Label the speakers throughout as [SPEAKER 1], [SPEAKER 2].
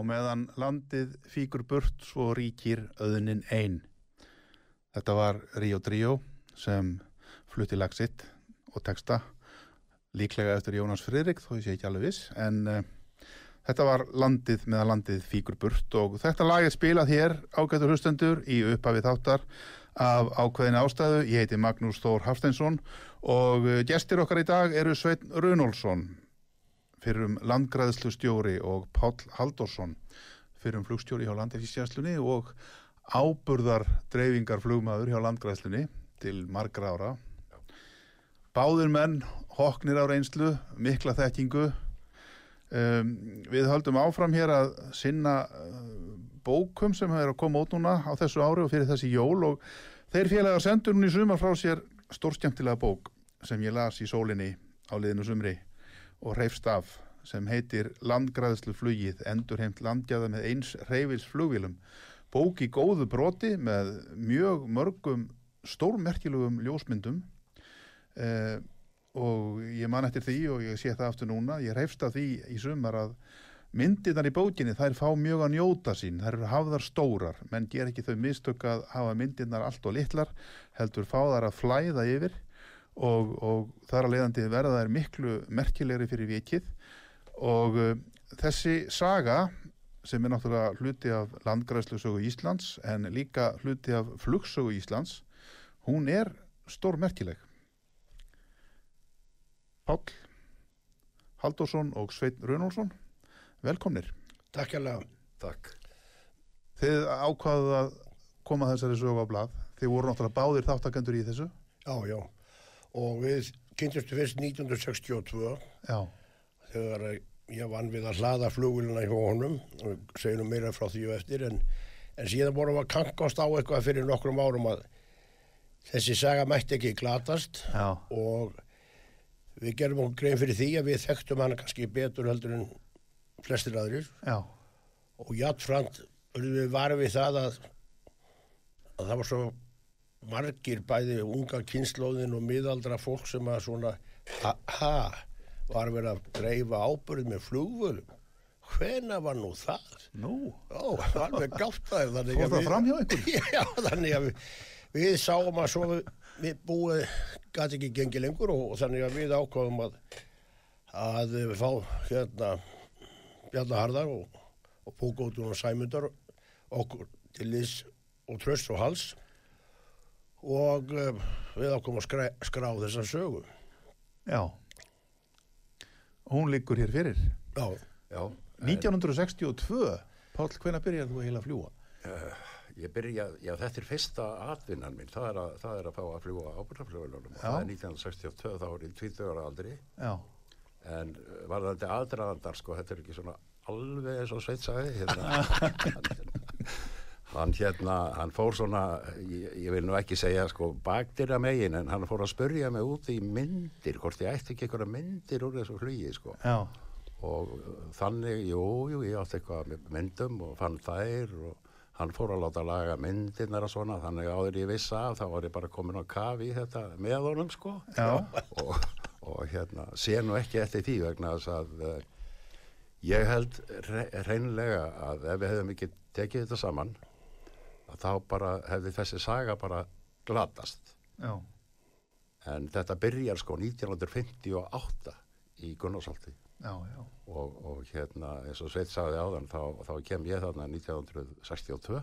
[SPEAKER 1] Á meðan landið fíkur burt svo ríkir öðnin einn. Þetta var Ríó Dríó sem flutti lag sitt og texta líklega eftir Jónas Friðrik þó ég sé ekki alveg viss en uh, þetta var landið meðan landið fíkur burt og þetta lag er spilað hér ágættur hlustendur í uppafið þáttar af ákveðin ástæðu. Ég heiti Magnús Þór Hafsteinsson og uh, gestir okkar í dag eru Sveitn Runolfsson fyrir um landgræðslu stjóri og Pál Haldorsson fyrir um flugstjóri hjá landefísjænslunni og áburðar dreifingar flugmaður hjá landgræðslunni til margra ára. Báðir menn, hoknir á reynslu, mikla þekkingu. Um, við höldum áfram hér að sinna uh, bókum sem er að koma út núna á þessu ári og fyrir þessi jól og þeir félagar sendur hún í sumar frá sér stórskjæmtilega bók sem ég las í sólinni á liðinu sumri og reyfst af sem heitir Landgræðslu flugið endur heimt landgjaða með eins reyfils flugvílum. Bók í góðu broti með mjög mörgum stórmerkilugum ljósmyndum eh, og ég man eftir því og ég sé það aftur núna, ég reyfst af því í sumar að myndirnar í bókinni þær fá mjög að njóta sín, þær eru hafðar stórar, menn ger ekki þau mistök að hafa myndirnar allt og litlar, heldur fá þar að flæða yfir og, og þar að leiðandi verða þær miklu merkilegri fyrir vikið og uh, þessi saga sem er náttúrulega hluti af landgræðslusögu Íslands en líka hluti af flugsögu Íslands hún er stór merkileg Páll Halldórsson og Sveinn Runálsson velkomnir
[SPEAKER 2] Takk hérlega. Takk.
[SPEAKER 1] Þið ákvaðuð að koma þessari sögu á blað. Þið voru náttúrulega báðir þáttakendur í þessu.
[SPEAKER 2] Já, já. Og við kynntumstu fyrst 1962
[SPEAKER 1] Já,
[SPEAKER 2] þegar ég vann við að hlaða flugvilina hjá honum og segjum meira frá því og eftir en, en síðan vorum við að kankast á eitthvað fyrir nokkrum árum að þessi saga mætti ekki glatast.
[SPEAKER 1] Já,
[SPEAKER 2] og við gerum okkur grein fyrir því að við þekktum hana kannski betur heldur en flestir aðrir.
[SPEAKER 1] Já,
[SPEAKER 2] og játframt urðum við varum við það að, að það var svo margir bæði unga kynnslóðin og miðaldra fólk sem að svona ha, var verið að dreifa ábyrð með flugvölum hvena var nú það?
[SPEAKER 1] nú,
[SPEAKER 2] Ó, alveg gátt það
[SPEAKER 1] Fór
[SPEAKER 2] að
[SPEAKER 1] það fram hjá einhverjum?
[SPEAKER 2] Já, þannig að við, við sáum að svo við, við búið gæti ekki gengið lengur og, og þannig að við ákváðum að að við fá hérna Bjarnaharðar og, og Pókótun og Sæmundar okkur til liðs og tröst og hals og um, við ákváðum að skrá, skrá þessa sögu
[SPEAKER 1] já. Hún liggur hér fyrir.
[SPEAKER 2] Já,
[SPEAKER 3] Já,
[SPEAKER 1] 1962, Páll, hvenær byrjar þú eiginlega að fljúa?
[SPEAKER 3] ég byrja, já þetta er fyrsta atvinnan minn, það er að, það er að fá að fljúa ábyrgaflugulunum.
[SPEAKER 1] Já.
[SPEAKER 3] Það er 1962, þá er ég 20 ára aldri,
[SPEAKER 1] Já,
[SPEAKER 3] en uh, var þetta aðdraðandar, sko, þetta er ekki svona alveg eins og Sveit sagði, hérna, hann hérna, hann fór svona, ég, ég vil nú ekki segja, sko, bakdýra megin, en hann fór að spurja mig út í myndir, hvort ég ætti ekki einhverja myndir úr þessu flugi, sko.
[SPEAKER 1] Já,
[SPEAKER 3] og uh, þannig, jú, jú, ég átti eitthvað myndum og fann þær og hann fór að láta laga myndirnar og svona, þannig að áður ég vissi af þá var ég bara komin á kafi í þetta með honum sko. Og, og hérna, sé nú ekki eftir því vegna þess að uh, ég held re reynlega að ef við hefðum ekki tekið þetta saman að þá bara hefði þessi saga bara glatast.
[SPEAKER 1] Já,
[SPEAKER 3] en þetta byrjar sko 1958 í
[SPEAKER 1] já,
[SPEAKER 3] og, og hérna eins og Sveit sagði áðan þá, þá kem ég þarna 1962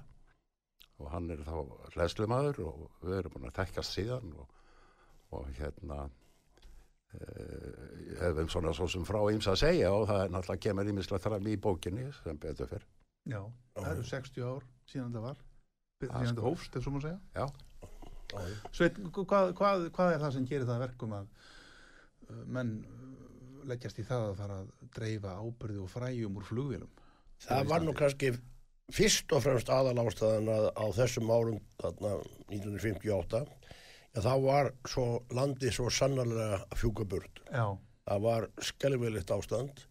[SPEAKER 3] og hann er þá hlæslumadur og við erum búin að tekkast síðan og, og hérna uh, hefum svona svo sem frá íms að segja og það er náttúrulega kemur ímislega fram í bókinni sem betur fyrr
[SPEAKER 1] já. Það eru 60 ár síðan þetta var. Síðan þetta
[SPEAKER 3] sko.
[SPEAKER 1] hófst, ef svo má segja.
[SPEAKER 3] já,
[SPEAKER 1] Sveit, hvað, hvað, hvað er það sem gerir það að verkum að uh, menn uh, leggjast í það að fara að dreifa ábyrði og fræjum úr flugvélum?
[SPEAKER 2] það var nú kannski fyrst og fremst aðalástaðan að á þessum árum þarna 1958 já, þá var svo landið svo sannarlega að fjúka burt
[SPEAKER 1] Já,
[SPEAKER 2] það var skelvilegt ástand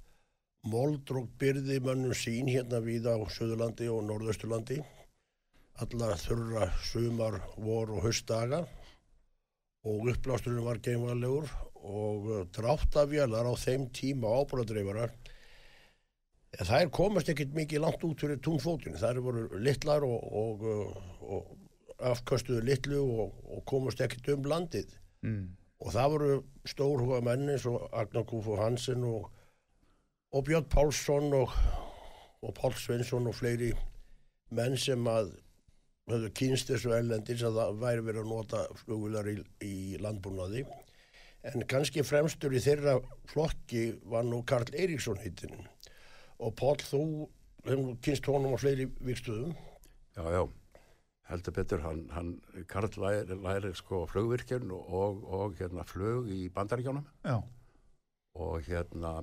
[SPEAKER 2] moldrók byrði mönnum sín hérna við á Suðurlandi og Norðausturlandi alla þurra sumar, vor og haustdaga. Og uppblásturinn var geimvarlegur og dráttavélar á þeim tíma ábúradreifarar þær komast ekkert mikið langt út fyrir túnfótinu, þær voru litlar og, og, og afköstuðu litlu og, og komast ekkert um landið.
[SPEAKER 1] Mm.
[SPEAKER 2] og það voru stórhuga menni eins og Agnar Kúfu Hansen og, Björn Pálsson og, Pál Sveinsson og fleiri menn sem að höfðu kynst þessu ellendis að það væri verið að nota flugvilar í, í landbúnaði. En kannski fremstur í þeirra flokki var nú Karl Eiríksson hittinn og Pál þú hefum kynst honum á fleiri vikstöðum
[SPEAKER 3] já, já. Heldur betur, hann, hann Karl læri, læri sko flugvirkjun og, og, og hérna flug í bandaríkjónum og hérna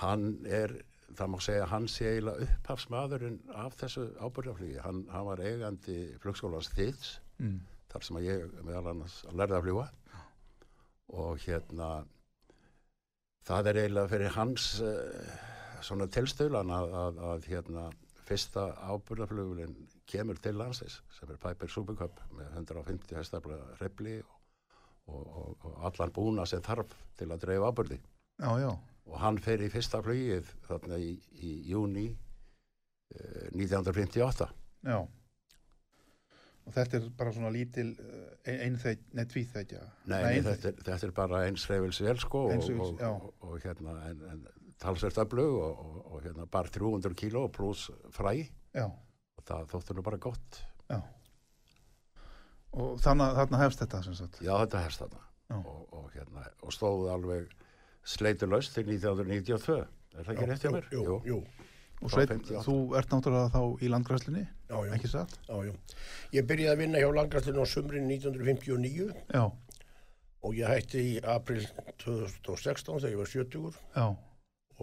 [SPEAKER 3] hann er, það má segja hann sé eiginlega upphafsmaðurinn af þessu ábyrðaflugi, hann, hann var eigandi flugskólans Þiðs
[SPEAKER 1] mm.
[SPEAKER 3] þar sem að ég meðal annars lærði að fljúa og hérna það er eiginlega fyrir hans uh, svona tilstölan að, að, að hérna fyrsta ábyrðaflugulinn kemur til landsins sem er Piper Supercup með 150 hestafla reyfli og, og, og, og allan búna sem þarf til að dreifa ábyrði
[SPEAKER 1] já, já,
[SPEAKER 3] og hann fer í fyrsta flugið þarna í, í júni uh, 1958
[SPEAKER 1] já. og þetta er bara svona lítil eh, einþeik, nei tvíþeikja
[SPEAKER 3] Nei, nei þetta, er, þetta er bara eins reyfils vel sko og, og, og, og hérna en, en talsvert öflug og, og, og hérna bara 300 kíló pluss fræ.
[SPEAKER 1] Já,
[SPEAKER 3] og það þóttu nú bara gott.
[SPEAKER 1] já. Og þannig, þarna hefst þetta sem sagt?
[SPEAKER 3] Já, þetta hefst þarna. Og, og, hérna, og stóð alveg sleitulaust til 1992. Er það ekki rétt hjá mér?
[SPEAKER 2] Jú, jú,
[SPEAKER 1] og
[SPEAKER 3] Frá
[SPEAKER 1] Sveit,
[SPEAKER 3] 58.
[SPEAKER 1] þú ert náttúrulega þá í landgræslinni
[SPEAKER 2] já, já,
[SPEAKER 1] ekki satt?
[SPEAKER 2] já, já. Ég byrjaði að vinna hjá Langrastlinu á sumrin 1959
[SPEAKER 1] Já,
[SPEAKER 2] og ég hætti í april 2016 þegar ég var 70
[SPEAKER 1] já,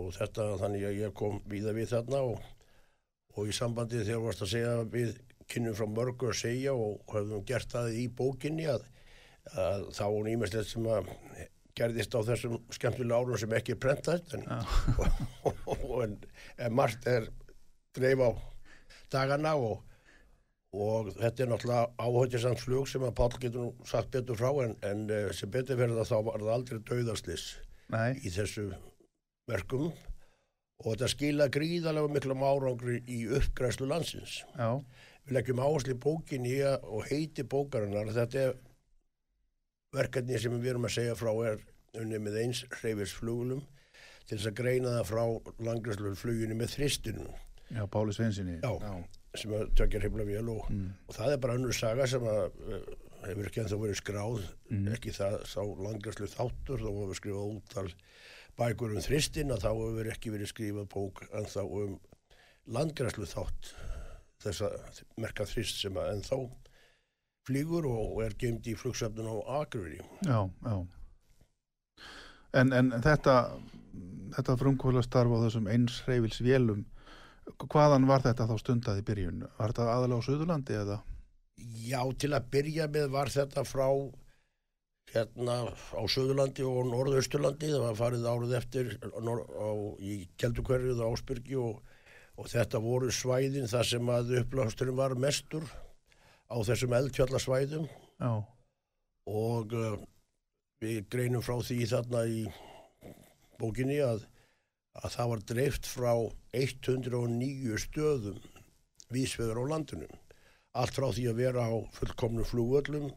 [SPEAKER 2] og þetta þannig að ég kom víða við þarna og, og í sambandi þegar varst að segja við kynnum frá mörgu að segja og höfum gert það í bókinni að, að þá var nýmestlegt sem að gerðist á þessum skemmtilega árum sem ekki er prentast en, en, en margt er dreif á dagana og, og þetta er náttúrulega áhættisamt flug sem að Páll getur nú sagt betur frá en, en eh, sem betur verið að þá var það aldrei dauðarslis
[SPEAKER 1] nei,
[SPEAKER 2] í þessu verkum og þetta skila gríðarlega miklum árangri í uppgræslu landsins.
[SPEAKER 1] já,
[SPEAKER 2] Við leggjum áherslu í bókinni og heiti bókarinnar. Þetta er verkefni sem við erum að segja frá er unni með eins hreyfisflugulum til þess að greina það frá langræslu fluginu með þristinum
[SPEAKER 1] já, Páli Sveinsinni
[SPEAKER 2] Já. sem að tökja hreyfla vel og,
[SPEAKER 1] Mm.
[SPEAKER 2] og það er bara önnur saga sem að uh, hefur ekki ennþá verið skráð
[SPEAKER 1] Mm.
[SPEAKER 2] ekki það sá langræslu þáttur þó hefur skrifað úttal bækur um þristin að þá hefur ekki verið skrifað bók ennþá um landgræslu þátt þessa merka þrist sem að ennþá flýgur og er geimt í flugsöfnun á Akureyri.
[SPEAKER 1] já, já. En, en þetta þetta frumkvöla starf á þessum eins hreyfils vélum hvaðan var þetta þá stundað í byrjun? Var þetta aðalega á Suðurlandi eða?
[SPEAKER 2] Já, til að byrja með var þetta frá hérna á Suðurlandi og Norðausturlandi, það var farið árið eftir á, í Keldukverfið og Ásbyrgi og, og þetta voru svæðin þar sem að upplásturinn var mestur á þessum eldfjallasvæðum.
[SPEAKER 1] Já,
[SPEAKER 2] og uh, við greinum frá því þarna í bókinni að, að það var dreift frá 109 stöðum vísveður á landinu. Allt frá því að vera á fullkomnum flugvöllum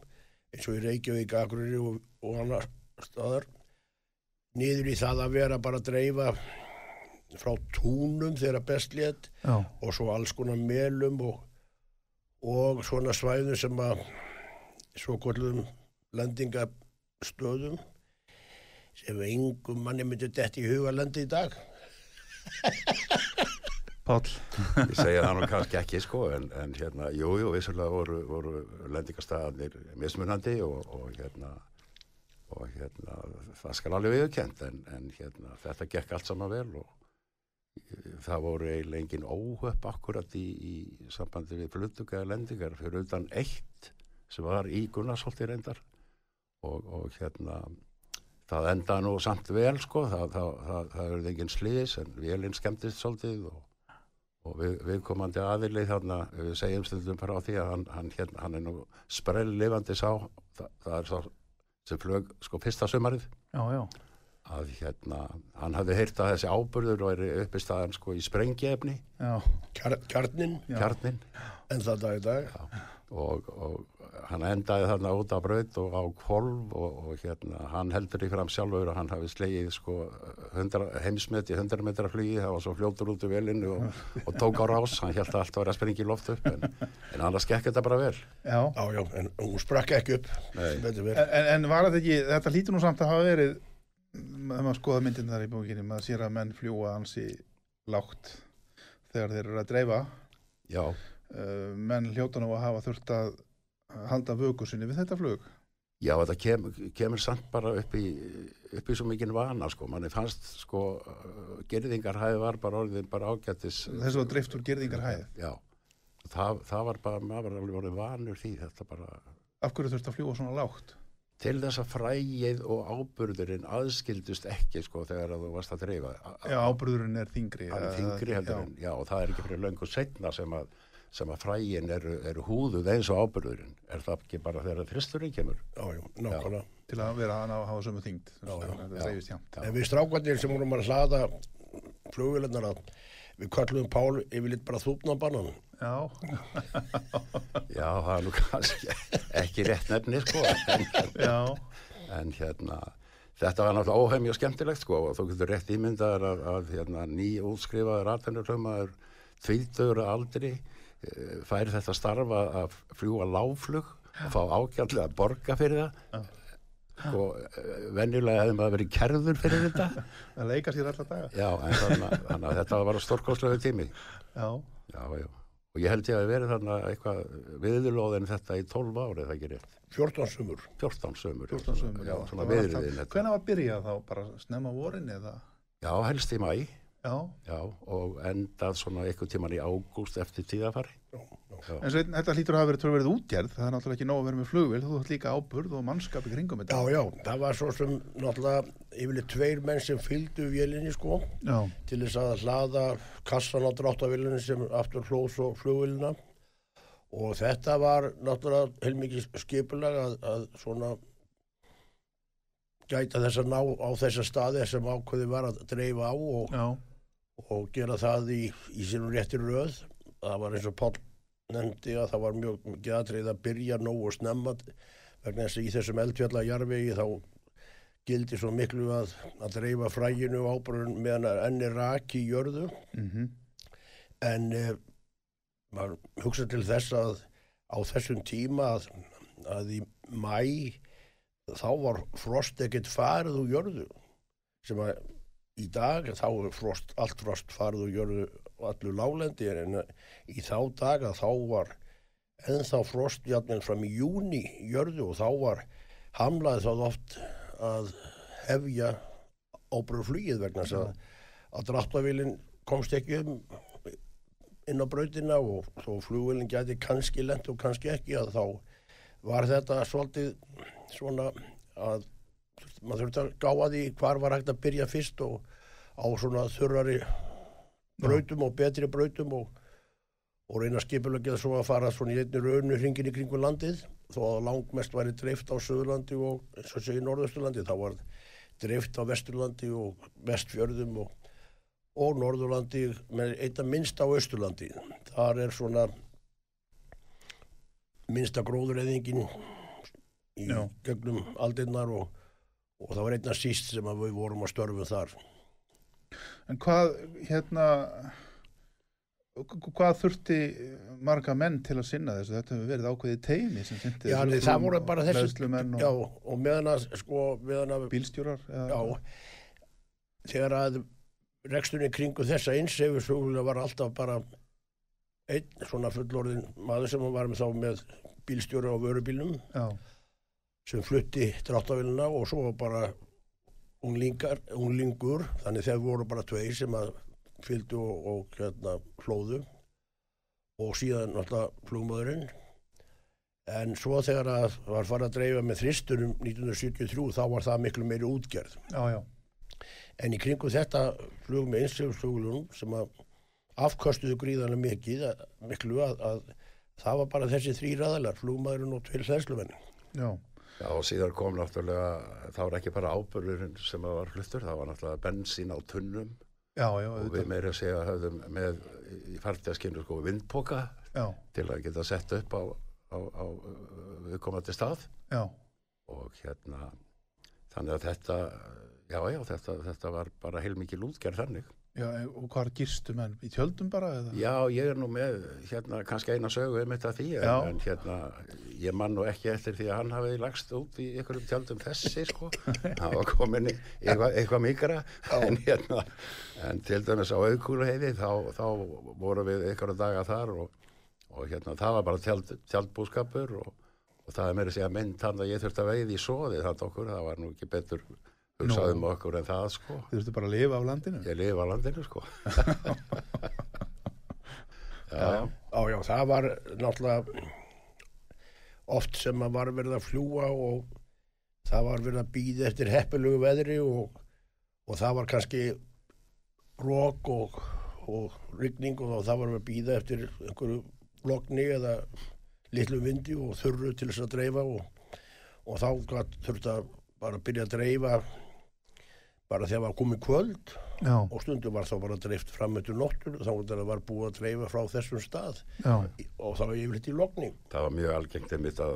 [SPEAKER 2] eins og í Reykjavík, Akureyri og, og annar staðar niður í það að vera bara að dreifa frá túnum þegar best létt
[SPEAKER 1] já,
[SPEAKER 2] og svo alls konar melum og, og svona svæðum sem að svo kvöldum lendingastöðum sem engum manni myndi detti í huga lendi í dag.
[SPEAKER 1] Páll
[SPEAKER 3] Ég segja það nú kannski ekki sko en, en hérna, jú, jú, vissulega voru, voru lendingastæðanir mismunandi og, og hérna og hérna, það skal alveg viðkjönd en, en hérna, þetta gekk allt saman vel og það voru eiginlega engin óhöpp akkurat í, í sambandi við flutugaði lendingar. Fyrir utan eitt sem var í Gunnarsholti reyndar. Og, og hérna það endaði nú samt vel sko. Það, það, það, það verði engin sliðis en vélinn skemmtist svolítið og og við, viðkomandi aðilið þarna, við segjum stundum frá því að hann, hann, hérna, hann er nú sprell lifandi sá, það, er sá sem flög sko fyrsta sumarið.
[SPEAKER 1] Já, já,
[SPEAKER 3] að hérna, hann hafði heyrt að þessi áburður væri uppi staðan sko í sprengjefni,
[SPEAKER 1] já,
[SPEAKER 2] Kjar, kjarnin,
[SPEAKER 3] kjarnin
[SPEAKER 2] en það dag í dag.
[SPEAKER 3] og, og hann endaði þarna út á braut og á kvolv og, og hérna, hann heldur í fram sjálfur að hann hafi slegið sko 100, heimsmet í 100 metra flugi, það var svo fljótur út úr velinu og, og tók á rás, hann held að allt var að springa í loft upp en, en annars gekk þetta bara vel.
[SPEAKER 1] Já.
[SPEAKER 2] Já, já, en hún sprakk ekki upp.
[SPEAKER 1] En, en var þetta ekki, þetta lítur nú samt að hafa verið ef maður skoða myndin þar í bókinni maður sér að menn fljúa ansi lágt þegar þeir eru að dreifa.
[SPEAKER 3] Já,
[SPEAKER 1] uh, menn hljóta nú að hafa þurft að halda vöku sinni við þetta flug.
[SPEAKER 3] Já, þetta kem, kemur samt bara upp í, upp í svo mikinn vana, sko. Manni fannst, sko, gerðingarhæði var bara orðin bara ágættis.
[SPEAKER 1] þessu var dreift úr gerðingar hæð
[SPEAKER 3] Já, það, það var bara, maður var alveg orðin vanur því, þetta bara,
[SPEAKER 1] af hverju þurft að fljúa svona lágt
[SPEAKER 3] til þess að frægið og áburðurinn aðskildust ekki, sko, þegar að þú varst að dreifa.
[SPEAKER 1] já, ábrúðurinn er þingri
[SPEAKER 3] Það er þingri heldur
[SPEAKER 1] já,
[SPEAKER 3] en, já, og það er ekki fyrir löngu setna sem að, sem að frægin eru, eru húðuð eins og áburðurinn. Er það ekki bara þegar þristurinn kemur?
[SPEAKER 2] Já, já, nákvæmlega.
[SPEAKER 1] til að vera að ná að hafa sömu þingd
[SPEAKER 2] Já, já,
[SPEAKER 1] þetta
[SPEAKER 3] já.
[SPEAKER 1] dreifist jæmt
[SPEAKER 3] Já.
[SPEAKER 2] En við strákvarnir sem vorum að hlaða flugvélarnar að við kallum Pál yfirleitt bara þúpnabannan.
[SPEAKER 1] Já,
[SPEAKER 3] Já, það er nú kannski ekki rétt nefni sko en,
[SPEAKER 1] já,
[SPEAKER 3] en hérna þetta var náttúrulega óhemmi og skemmtilegt sko og þú getur rétt ímyndaður að, að hérna, ný útskrifaður atvinnurlömaður tvítur aldri eh, fær þetta starfa að fljúa láflug og fá ágjaldlega að borga fyrir það sko, eh, venjulega hefði maður verið kerður fyrir þetta
[SPEAKER 1] það leika sér alla daga.
[SPEAKER 3] já, en þannig, að þetta var stórkostlegu tími
[SPEAKER 1] Já,
[SPEAKER 3] já, já, og ég held ég að verið þarna eitthvað viðlóðin þetta í 12 ári, það rétt
[SPEAKER 2] 14 sumur.
[SPEAKER 3] 14 sömur
[SPEAKER 1] 14 sömur.
[SPEAKER 3] já, svona viðriðin.
[SPEAKER 1] Hvenær var byrjað þá? Bara snemma vorin eða?
[SPEAKER 3] já, helst í mæ
[SPEAKER 1] Já,
[SPEAKER 3] já, og endað svona eitthvað tíman í ágúst eftir tíðafari
[SPEAKER 1] en sveinn, þetta lítur að hafa verið tölverið útgerð, það er náttúrulega ekki nóg að vera með flugvél, þú ætti líka áburð og mannskap í kringum þetta.
[SPEAKER 2] Já, já, það var svo sem náttúrulega yfirleitt tveir menn sem fylgdu vélinni sko
[SPEAKER 1] Já,
[SPEAKER 2] til þess að hlaða kassan á dráttavílinni sem aftur hlós og flugvélina. Og þetta var náttúrulega heilmikið skipulag að, að svona gæta þess að ná á þessa staði sem ákveði var að dreifa á og, og gera það í, í sínum réttir röð. Það var eins og Páll nefndi að það var mjög mikið aðtrið að byrja nógu snemma vegna þess að í þessum eldfjallajarvegi þá gildi svo miklu að, að dreifa fræginu og ábrunum meðan að enni raki í jörðu.
[SPEAKER 1] Mhm,
[SPEAKER 2] en eh, maður hugsa til þess að á þessum tíma að, að í mæ þá var frost ekkert farið úr jörðu. Sem að í dag þá er frost, allt frost farið úr jörðu og allur lálendi en í þá daga þá var ennþá frost játmenn fram í júni jörðu og þá var hamlaði þá oft að hefja ábröðu flugið vegna þess að, að dráttavélinn komst ekki um inn á brautina og þó flugvélinn gæti kannski lent og kannski ekki að þá var þetta svolítið svona að maður þurfti að gáða því hvar var hægt að byrja fyrst og á svona þurrari brautum og betri brautum og, og reyna skipulegið svo að fara svona í einni raunu hringin í kringu landið. Þó að langmest væri dreift á Suðurlandi og eins og segi Norðausturlandi þá var dreift á Vesturlandi og Vestfjörðum og, og Norðurlandi með einna minnst á Austurlandi. Þar er svona minnsta gróðureyðingin í
[SPEAKER 1] Já.
[SPEAKER 2] gegnum aldinnar og, og það var einna síst sem við vorum að störfu þar
[SPEAKER 1] en hvað, hérna, hvað þurfti marga menn til að sinna þessu? Þetta hefur verið ákveðið teimi sem
[SPEAKER 2] þessi
[SPEAKER 1] Leðslumenn
[SPEAKER 2] Já,
[SPEAKER 1] og
[SPEAKER 2] og meðan að sko, meðan að
[SPEAKER 1] bílstjórar?
[SPEAKER 2] Já, þegar að reksturinn kringu þessa einsefisfuglu var alltaf bara einn svona fullorðin maður sem var með þá með bílstjóra á vörubílnum
[SPEAKER 1] Já,
[SPEAKER 2] sem flutti dráttavélina og svo bara unglingar, unglingur þannig þeir voru bara tveir sem að fylgdu og, og hérna hlóðu. Og síðan alltaf flugmaðurinn en svo þegar að var farið að dreifa með þristunum 1973 þá var það miklu meiri útgerð.
[SPEAKER 1] Já, já,
[SPEAKER 2] en í kringu þetta flug með einsefsfluglunum sem að afköstuðu gríðanlega mikið að, miklu að, að það var bara þessi þrý ræðalar flugmaðurinn og tveir hlæslumenn
[SPEAKER 1] já,
[SPEAKER 3] Já, og síðan kom náttúrulega, það var ekki bara ábörðurinn sem var fluttur, það var náttúrulega bensín á tunnum.
[SPEAKER 1] Já, já,
[SPEAKER 3] og við meira að segja höfðum með í fartjaskinu sko vindpoka
[SPEAKER 1] já,
[SPEAKER 3] til að geta sett upp á, á, á viðkomandi stað.
[SPEAKER 1] Já,
[SPEAKER 3] og hérna þannig að þetta, já, já, þetta, þetta var bara heilmikið lútgerð þannig.
[SPEAKER 1] Já, og hvað gistu menn? Í tjöldum bara? Eða?
[SPEAKER 3] Já, ég er nú með hérna kannski eina sögu um þetta því en,
[SPEAKER 1] Já.
[SPEAKER 3] en hérna ég man nú ekki eftir því að hann hafi lagst út í einhverjum tjaldum þessi sko hann var komin í eitthvað, eitthvað mikra en hérna en til dæmis á auðkúluheiði þá, þá voru við einhverja daga þar og, og hérna það var bara tjald, tjaldbúskapur og, og það er meira að segja mynd hann að ég þurfti að veiði í soði þannig okkur, það var nú ekki betur hugsað um okkur en það sko
[SPEAKER 1] Þið þurftu bara að lifa á landinu?
[SPEAKER 3] ég lifa á landinu sko já, já.
[SPEAKER 2] Já, það var náttúrulega oft sem að var verið að fljúa og það var verið að býða eftir heppilugu veðri og, og það var kannski rók og, og rigning og það var verið að býða eftir einhverju blokni eða litlu vindi og þurru til þess að dreifa og, og þá þurfti að bara byrja að dreifa bara þegar var komið kvöld
[SPEAKER 1] já,
[SPEAKER 2] og stundum var þá bara dreift fram eftir nóttur þá var búið að dreifa frá þessum stað
[SPEAKER 1] já,
[SPEAKER 2] og það var yfirleitt í lokni
[SPEAKER 3] Það var mjög algengt einmitt að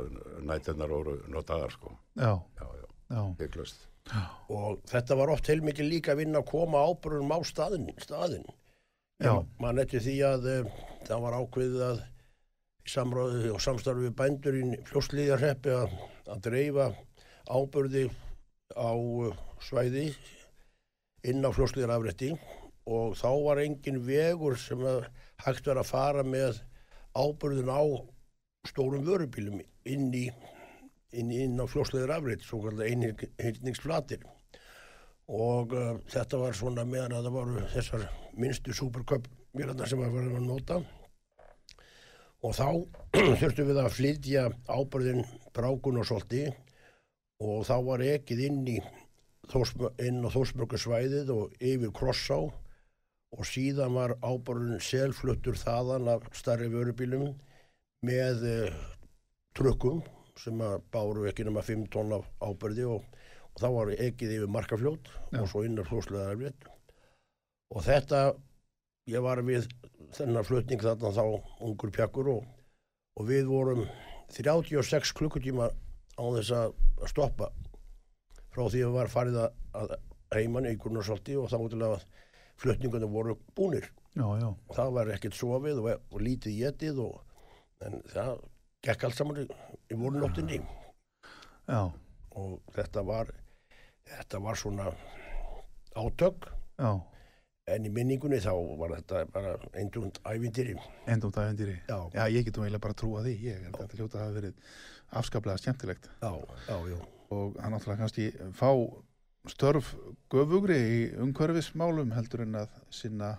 [SPEAKER 3] nætunar voru notaðar sko.
[SPEAKER 1] já,
[SPEAKER 3] Já, já,
[SPEAKER 1] já,
[SPEAKER 3] hygglust.
[SPEAKER 2] og þetta var oft heilmikið líka að vinna að koma ábyrðum á staðin, staðin.
[SPEAKER 1] Já.
[SPEAKER 2] mann eftir því að uh, það var ákveðið að í samráði og samstarfi við bændur í fljósliðarheppi að, að dreifa ábyrði á uh, svæði inn á fljósliðarafrætti og þá var engin vegur sem hægt var að fara með ábyrðin á stórum vörubílum inn í inn, inn á fljósliðarafrætt, svo kallar einhyrningsflatir. Og uh, þetta var svona meðan að það voru þessar minnstu superköp vélarnar sem að varum að nota. Og þá þurftum við að flytja ábyrðin brákun og solti og þá var ekið inn í inn á Þórsmörgusvæðið og yfir Krossá. Og síðan var ábyrðin selfluttur þaðan af starri vörubílum með uh, trukkum sem að báru ekki nema 5 tonn af ábyrði og, og þá var ekið yfir markafljót
[SPEAKER 1] Já.
[SPEAKER 2] og svo inn á flósleðar og þetta ég var við þennan flutning þarna þá ungur pjakkur og, og við vorum 36 klukkutíma á þess að stoppa frá því að var farið að, að heiman í Gunnarsholti og þá til að flutningunum voru búnir.
[SPEAKER 1] Já, já,
[SPEAKER 2] og það var ekkert sofið og, og lítið getið og, en það gekk allt saman í, í vorunóttinni og þetta var þetta var svona átök.
[SPEAKER 1] Já,
[SPEAKER 2] en í minningunni þá var þetta bara eindund ævintýri.
[SPEAKER 1] Endum það endýri.
[SPEAKER 2] já,
[SPEAKER 1] Já, ég getum eiginlega bara að trúa því, ég held að þetta hljóta að hafa verið afskaplega skemmtilegt.
[SPEAKER 2] Já, já, já.
[SPEAKER 1] Og hann náttúrulega kannski fá störf göfugri í umhverfismálum heldur en að sinna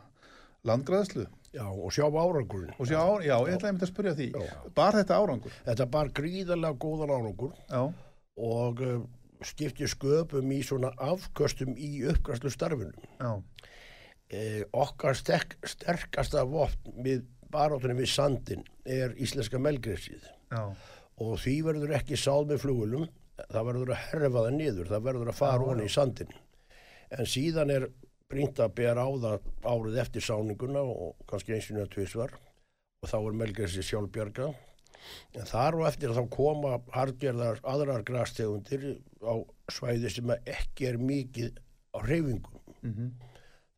[SPEAKER 1] landgræðslu.
[SPEAKER 2] Já og sjá árangurinn.
[SPEAKER 1] Og sjá, já, ég ætlaði einmitt að spyrja því
[SPEAKER 2] Já.
[SPEAKER 1] bar þetta árangur?
[SPEAKER 2] þetta bar gríðarlega góðan árangur
[SPEAKER 1] Já,
[SPEAKER 2] og uh, skipti sköpum í svona afköstum í uppgræslu starfinum
[SPEAKER 1] já,
[SPEAKER 2] eh, okkar sterk, sterkasta vopn við barátunum við sandin er íslenska melgreysið
[SPEAKER 1] já,
[SPEAKER 2] og því verður ekki sáð með flugulum það verður að herfa það niður það verður að fara honi í sandin en síðan er brínt að bera á það árið eftir sáninguna og kannski einsinu að tvisvar. Og þá er melgresi sjálfbjarga en þar og eftir þá koma hargerðar aðrar grastegundir á svæði sem ekki er mikið á reyfingum
[SPEAKER 1] mhm,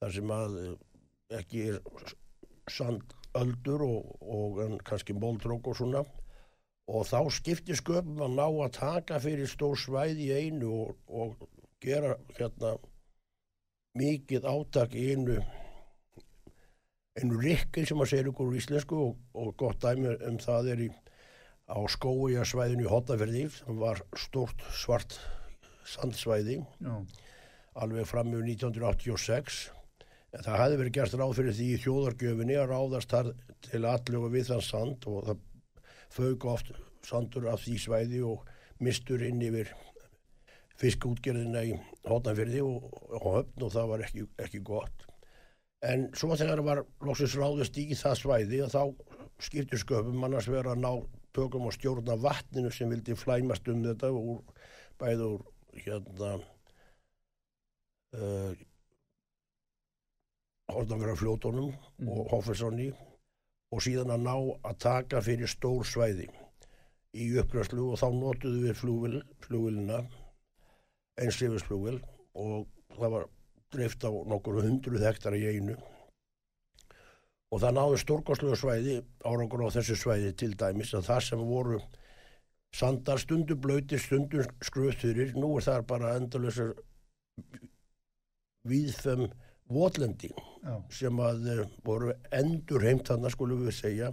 [SPEAKER 2] þar sem að eh, ekki er sandöldur og, og kannski móldrók og svona og þá skiptir sköpum að ná að taka fyrir stór svæði í einu og, og gera hérna mikið átak í einu einu rikkin sem að segja ykkur úr íslensku og, og gott dæmi um það er í, á skója svæðinu í Hotaferði sem var stórt svart sandsvæði
[SPEAKER 1] já,
[SPEAKER 2] alveg fram með 1986 en það hefði verið gert ráð fyrir því í þjóðargjöfinni að ráðast þar til allu og við þann sand og það fög oft sandur af því svæði og mistur inn yfir fiskútgerðina í hóttanfyrði og, og höfn og það var ekki, ekki gott. En svo þegar var loksins ráðist í það svæði að þá skiptir sköpum annars vera að ná tökum og stjórna vatninu sem vildi flæmast um þetta úr, bæði úr hérna uh, Hortanverða fljótonum og Hofferssoni og síðan að ná að taka fyrir stór svæði í uppgræslu og þá notuðu við flugvil, flugvilina einsifisflugvil og það var dreift á nokkur hundruð hektara í einu. Og það náðu stórkostlega svæði árangur á þessu svæði til dæmis að það sem voru sandar stundu blöytir, stundu skruðþurir, nú er það bara endalösar viðfem votlendi
[SPEAKER 1] já,
[SPEAKER 2] sem að uh, voru endur heimt þannig skulum við segja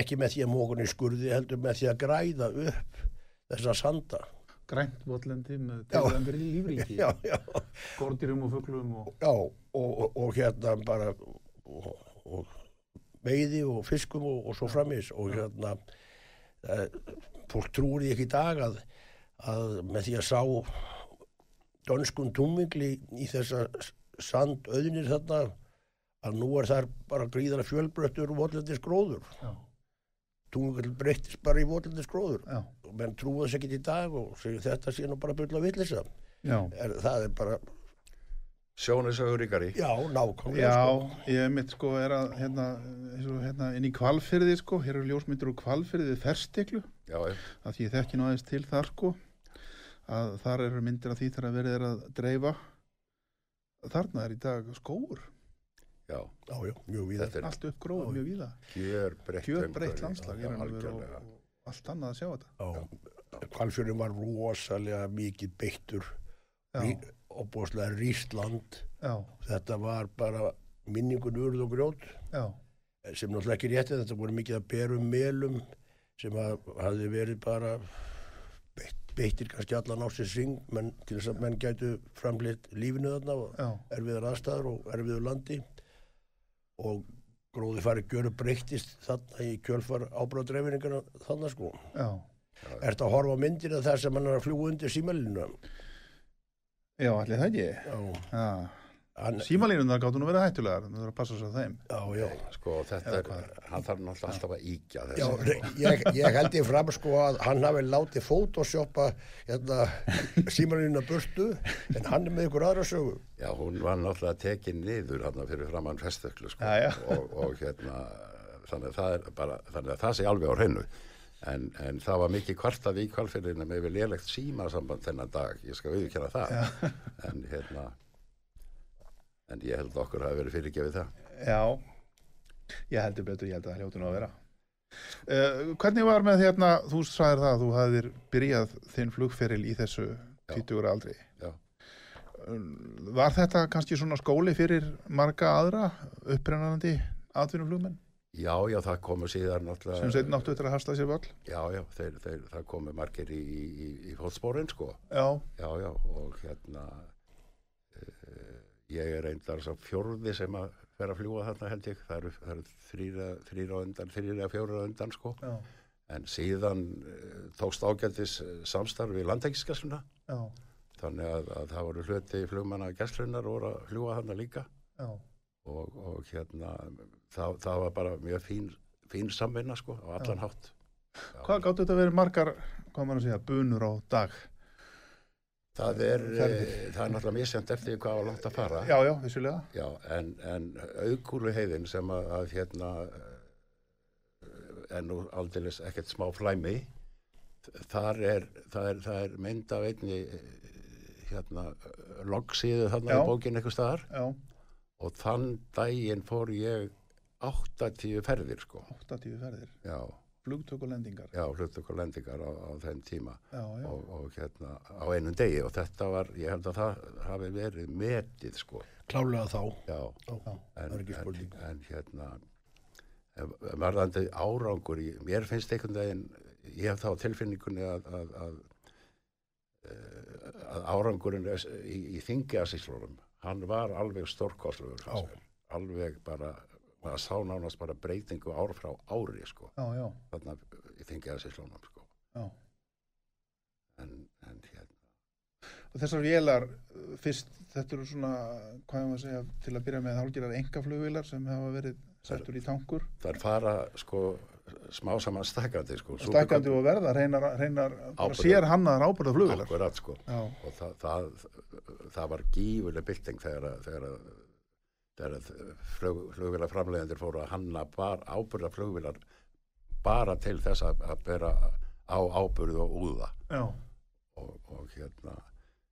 [SPEAKER 2] ekki með því að mókunni skurði heldur með því að græða upp þessa sanda.
[SPEAKER 1] Grænt votlendi með
[SPEAKER 2] Já.
[SPEAKER 1] tegðangur í
[SPEAKER 2] já,
[SPEAKER 1] skordýrum og fuglum og,
[SPEAKER 2] já og, og, og hérna bara veiði og fiskum og, og svo framis og hérna uh, fólk trúir því ekki í dag að, að með því að sá dönskun túmingli í þessa sandauðnir þarna að nú er þar bara gríðara fjölbröttur votlendis gróður.
[SPEAKER 1] Já,
[SPEAKER 2] túmingli breyttist bara í votlendis gróður.
[SPEAKER 1] Já,
[SPEAKER 2] og menn trúa þess ekki í dag og segir þetta sé nú bara byrla villisa
[SPEAKER 1] já,
[SPEAKER 2] er, það er bara
[SPEAKER 3] sjónisögur ríkari.
[SPEAKER 2] Já, nákvæmlega
[SPEAKER 1] Já,
[SPEAKER 2] sko.
[SPEAKER 1] ég mitt sko er að hérna, eins og hérna inn í kvalfyrði sko, hér eru ljósmyndir úr kvalfyrði ferstiklu,
[SPEAKER 3] Já, já,
[SPEAKER 1] að því ég þekki nú aðeins til þar sko, að þar eru myndir af því þegar verið er að dreifa. Þarna er í dag skóur,
[SPEAKER 3] já,
[SPEAKER 2] Já, já, mjög víða.
[SPEAKER 3] er
[SPEAKER 1] allt upp gróð,
[SPEAKER 2] Já.
[SPEAKER 1] mjög víða.
[SPEAKER 3] gjör breytt
[SPEAKER 1] landslag,
[SPEAKER 3] Já,
[SPEAKER 1] er og allt annað að sjá þetta.
[SPEAKER 2] Já, Hvalfjörðin var rosalega mikið beittur og búinlega ríst land.
[SPEAKER 1] já,
[SPEAKER 2] Þetta var bara minningun urð og grjót
[SPEAKER 1] já,
[SPEAKER 2] sem náttúrulega ekki rétti. Þetta voru mikið að berum melum sem að, hafði verið bara beittir kannski allan á sér syng menn, til þess að menn gætu framleitt lífinu þarna og erfiðar aðstæður og erfiður landi og gróði farið gjöru breyttist þarna í kjölfar ábráðdreifiningana þarna sko.
[SPEAKER 1] já.
[SPEAKER 2] Ertu að horfa myndir af það sem hann er að fljúa undir símalinu?
[SPEAKER 1] Já, allir það ekki.
[SPEAKER 2] Já,
[SPEAKER 1] Já.
[SPEAKER 2] Hann,
[SPEAKER 1] Símalínundar gáttu nú verið hættulegar, það er að passa sér þeim.
[SPEAKER 2] já, já.
[SPEAKER 3] Sko, þetta er,
[SPEAKER 1] hvað?
[SPEAKER 3] hann þarf náttúrulega alltaf að íkja
[SPEAKER 2] Já,
[SPEAKER 3] þessu.
[SPEAKER 2] ég, ég held ég fram sko að hann hafi látið photoshoppa hérna, símalínuna burtu en hann er með ykkur aðra sögu.
[SPEAKER 3] Já, hún var náttúrulega tekin niður hann fyrir framann festöklu sko.
[SPEAKER 1] Já, já.
[SPEAKER 3] Og, og hérna þannig að það er bara, þannig að það sé alveg á hreinu en, en það var mikið kvartað í kvalfyrðinu með við lélegt símasamband þennan dag, ég skal auðvitað það en hérna en ég held okkur að hafa verið fyrirgefið það
[SPEAKER 1] Já, ég heldur betur, ég held að það hljóti nú að vera. Uh, hvernig var með hérna, þú sagðir það að þú hafðir byrjað þinn flugferil í þessu 20 ára aldri.
[SPEAKER 3] Já.
[SPEAKER 1] Um, Var þetta kannski svona skóli fyrir marga aðra upprennandi atvinnuflugmenn
[SPEAKER 3] Já, já, það komu síðan náttúrulega
[SPEAKER 1] sem áttu eftir að hasla sér völl?
[SPEAKER 3] Já, já, þeir, þeir, það komu margir í, í, í, fótsporin sko
[SPEAKER 1] Já,
[SPEAKER 3] Já, já, og hérna ég er reyndar svo fjórði sem að fer að fljúa þarna held ég, það eru, það eru þrýra, undan, þrýra fjóra undan sko,
[SPEAKER 1] já,
[SPEAKER 3] en síðan uh, tókst ágættis uh, samstarf við landtækisgæsluna,
[SPEAKER 1] já,
[SPEAKER 3] þannig að, að það voru hluti flugmanna gæslunar voru að fljúa þarna líka.
[SPEAKER 1] Já,
[SPEAKER 3] og, og hérna það, það var bara mjög fín, fín samvinna sko, á allan hátt. Já.
[SPEAKER 1] Hvað gáttu þetta verið margar, hvað maður að segja, bunur á dag?
[SPEAKER 3] Það er, uh, það er náttúrulega semt eftir hvað var langt að fara.
[SPEAKER 1] Já, já, vissulega.
[SPEAKER 3] Já, en, en auðkúlu heiðin sem að, að hérna er nú aldeilis ekkert smá flæmi þar er, það er, það er mynd af einni eh, hérna loggsíðu þarna
[SPEAKER 1] Já.
[SPEAKER 3] í bókin eitthvað staðar
[SPEAKER 1] Já,
[SPEAKER 3] og þann daginn fór ég 80 ferðir sko
[SPEAKER 1] 80 ferðir,
[SPEAKER 3] já,
[SPEAKER 1] flugtök og lendingar.
[SPEAKER 3] já, hlutuk og lendingar á, á þeim tíma
[SPEAKER 1] Já, já,
[SPEAKER 3] og, og hérna á einum degi og þetta var, ég held að það hafi verið metið sko
[SPEAKER 2] Klálega þá.
[SPEAKER 3] já, en,
[SPEAKER 2] ekki
[SPEAKER 3] en, en hérna varðandi árangur í, mér finnst einhvern veginn ég hef þá tilfinningunni að að, að, eh, að árangurinn í, í þingiasíslunum hann var alveg stórkostlugur
[SPEAKER 2] Já.
[SPEAKER 3] alveg bara maður sá nánast bara breytingu ár frá ári sko,
[SPEAKER 1] já, já,
[SPEAKER 3] þarna í þingiasíslunum sko.
[SPEAKER 1] já.
[SPEAKER 3] en, en hérna
[SPEAKER 1] Og þessar vélar, fyrst, þetta eru svona, hvað er maður að segja, til að byrja með hálgirar engaflugvélar sem hafa verið settur í tankur.
[SPEAKER 3] það er fara sko smá saman stækandi sko
[SPEAKER 1] Stækandi og verða, reynar, reynar sér hannaðar ábyrða flugvélar.
[SPEAKER 3] akkurat sko og það, það, það var gífuleg bylting þegar, að- þegar, flug, flugvilar framleiðendur fóru að hanna bar, ábyrða flugvilar bara til þess að, að bera á ábyrðu og úða
[SPEAKER 1] já,
[SPEAKER 3] og, og hérna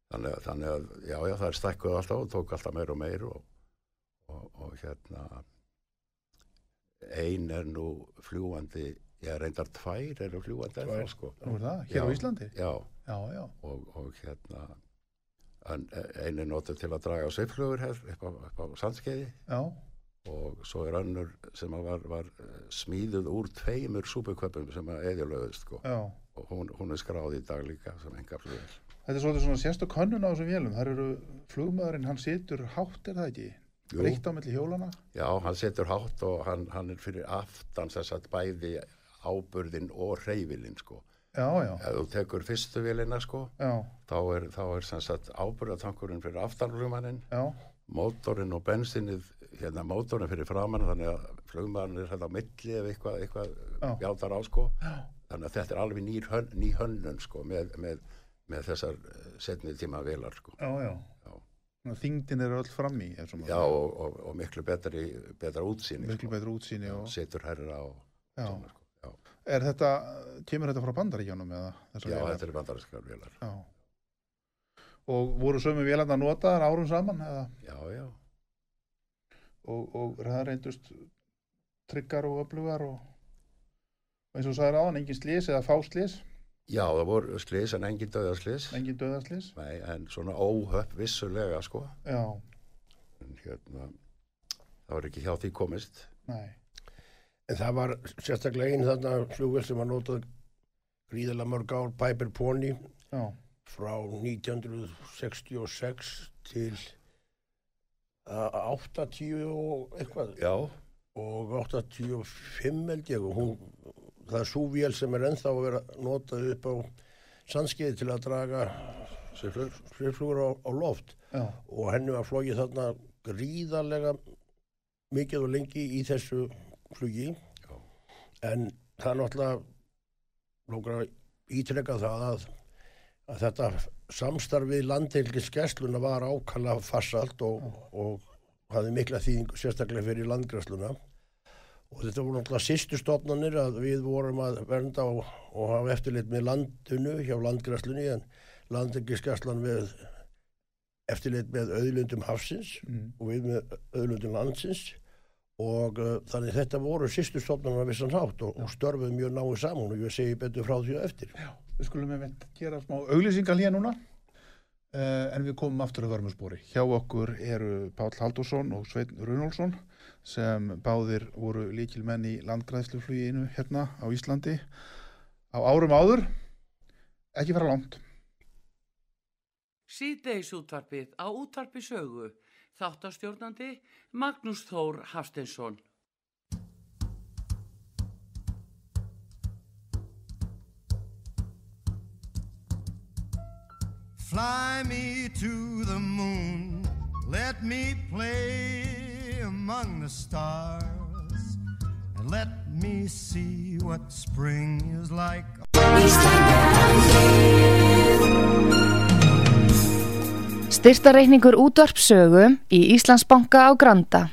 [SPEAKER 3] þannig, þannig að já, já, það er stækkuð alltaf og tók alltaf meir og meir og, og, og hérna ein er nú fljúandi ég reyndar tvær eru fljúandi
[SPEAKER 2] Tvær.
[SPEAKER 3] sko.
[SPEAKER 1] nú er það, hér á
[SPEAKER 3] Já.
[SPEAKER 1] Íslandi.
[SPEAKER 3] já,
[SPEAKER 1] Já, já,
[SPEAKER 3] og, og hérna einu notur til að draga sveiflugur upp á, á sandskeiði
[SPEAKER 1] já,
[SPEAKER 3] og svo er önnur sem var, var eh, smíðuð úr tveimur súpuköpum sem að eðjulöðust sko. og hún, hún er skráð í dag líka sem enga flugur
[SPEAKER 1] Þetta er svolítið svona sérstu könnun á þessum vélum. Það eru flugmaðurinn, hann situr hátt, er það ekki? Breytt á milli hjólana?
[SPEAKER 3] já, hann setur hátt og hann, hann er fyrir aftan þess að bæði áburðin og reyfilinn sko.
[SPEAKER 1] Já, já,
[SPEAKER 3] ef þú tekur fyrstu vélina sko,
[SPEAKER 1] já,
[SPEAKER 3] þá er, þá er áburðatankurinn fyrir aftanflugmannin
[SPEAKER 1] já,
[SPEAKER 3] mótorinn og bensinnið hérna mótorinn fyrir framann þannig að flugmaðurinn er hérna á milli ef eitthvað, eitthvað
[SPEAKER 1] Já.
[SPEAKER 3] játar á sko þannig að þetta er alveg ný, hön, hönnun sko með, með, með þessar eh, seinni tíma velar sko
[SPEAKER 1] já, já.
[SPEAKER 3] Já.
[SPEAKER 1] þingdin er öll svo má
[SPEAKER 3] já og, og, og miklu betri, betra útsýni
[SPEAKER 1] miklu betur útsýni og,
[SPEAKER 3] setur herra og
[SPEAKER 1] já.
[SPEAKER 3] svona, sko.
[SPEAKER 1] Er þetta, kemur þetta frá bandaríkjónum eða
[SPEAKER 3] já
[SPEAKER 1] vélar?
[SPEAKER 3] þetta er bandarinskar vélar.
[SPEAKER 1] Já. Og voru sömu vélarna notaðar árum saman eða,
[SPEAKER 3] já, já,
[SPEAKER 1] og, og það reyndust tryggar og öflugar og og eins og þú sagðir áðan, engin slís eða fáslís,
[SPEAKER 3] já það voru slis en engin döðarslis
[SPEAKER 1] engin döðaslís
[SPEAKER 3] Nei, en svona óhöpp vissulega sko.
[SPEAKER 1] Já,
[SPEAKER 3] en hérna það var ekki hjá því komist.
[SPEAKER 1] Nei
[SPEAKER 2] En það var sérstaklega einn þarna flugvel sem var notað gríðilega mörg ár, Piper Pony,
[SPEAKER 1] já,
[SPEAKER 2] frá 1966 til uh, 80 og eitthvað.
[SPEAKER 3] Já,
[SPEAKER 2] og 85 held ég og hún, það er svo vél sem er ennþá að vera notað upp á sandskeiði til að draga
[SPEAKER 3] sviflur
[SPEAKER 2] sviflugur á, á loft.
[SPEAKER 1] Já,
[SPEAKER 2] og henni var flogið þarna gríðarlega mikið og lengi í þessu flugi
[SPEAKER 3] Já.
[SPEAKER 2] en það er náttúrulega lókar að ítrekka það að, að þetta samstarfið landhelgiskessluna var ákalla farsalt og, og hafði mikla þýðingu sérstaklega fyrir landgræsluna og þetta voru náttúrulega sýstu stofnanir að við vorum að vernda og, og hafa eftirlit með landinu hjá landgræslunni en landhelgiskesslan við eftirlit með auðlundum hafsins
[SPEAKER 1] mm.
[SPEAKER 2] og við með auðlundum landsins og uh, þannig þetta voru sýstu stofnarnar að vissan hátt og, og störfuð mjög náðu saman og ég segi betur frá því á eftir.
[SPEAKER 1] við skulum með veit gera smá auglýsingar hér núna. Uh, en við komum aftur að vörmusbóri hjá okkur eru Páll Haldursson og Sveinn Runolfsson sem báðir voru líkilmenn í landgræðslufluginu hérna á Íslandi á árum áður. Ekki fara langt.
[SPEAKER 4] Síðdeis útvarpið á útvarpi sögu. Þáttastjórnandi Magnús Þór Hafsteinsson.
[SPEAKER 5] Fly me to the moon, let me play among the stars, and let me see what spring is like.
[SPEAKER 6] Styrtareikningur útvarpsögu í Íslandsbanka á Granda.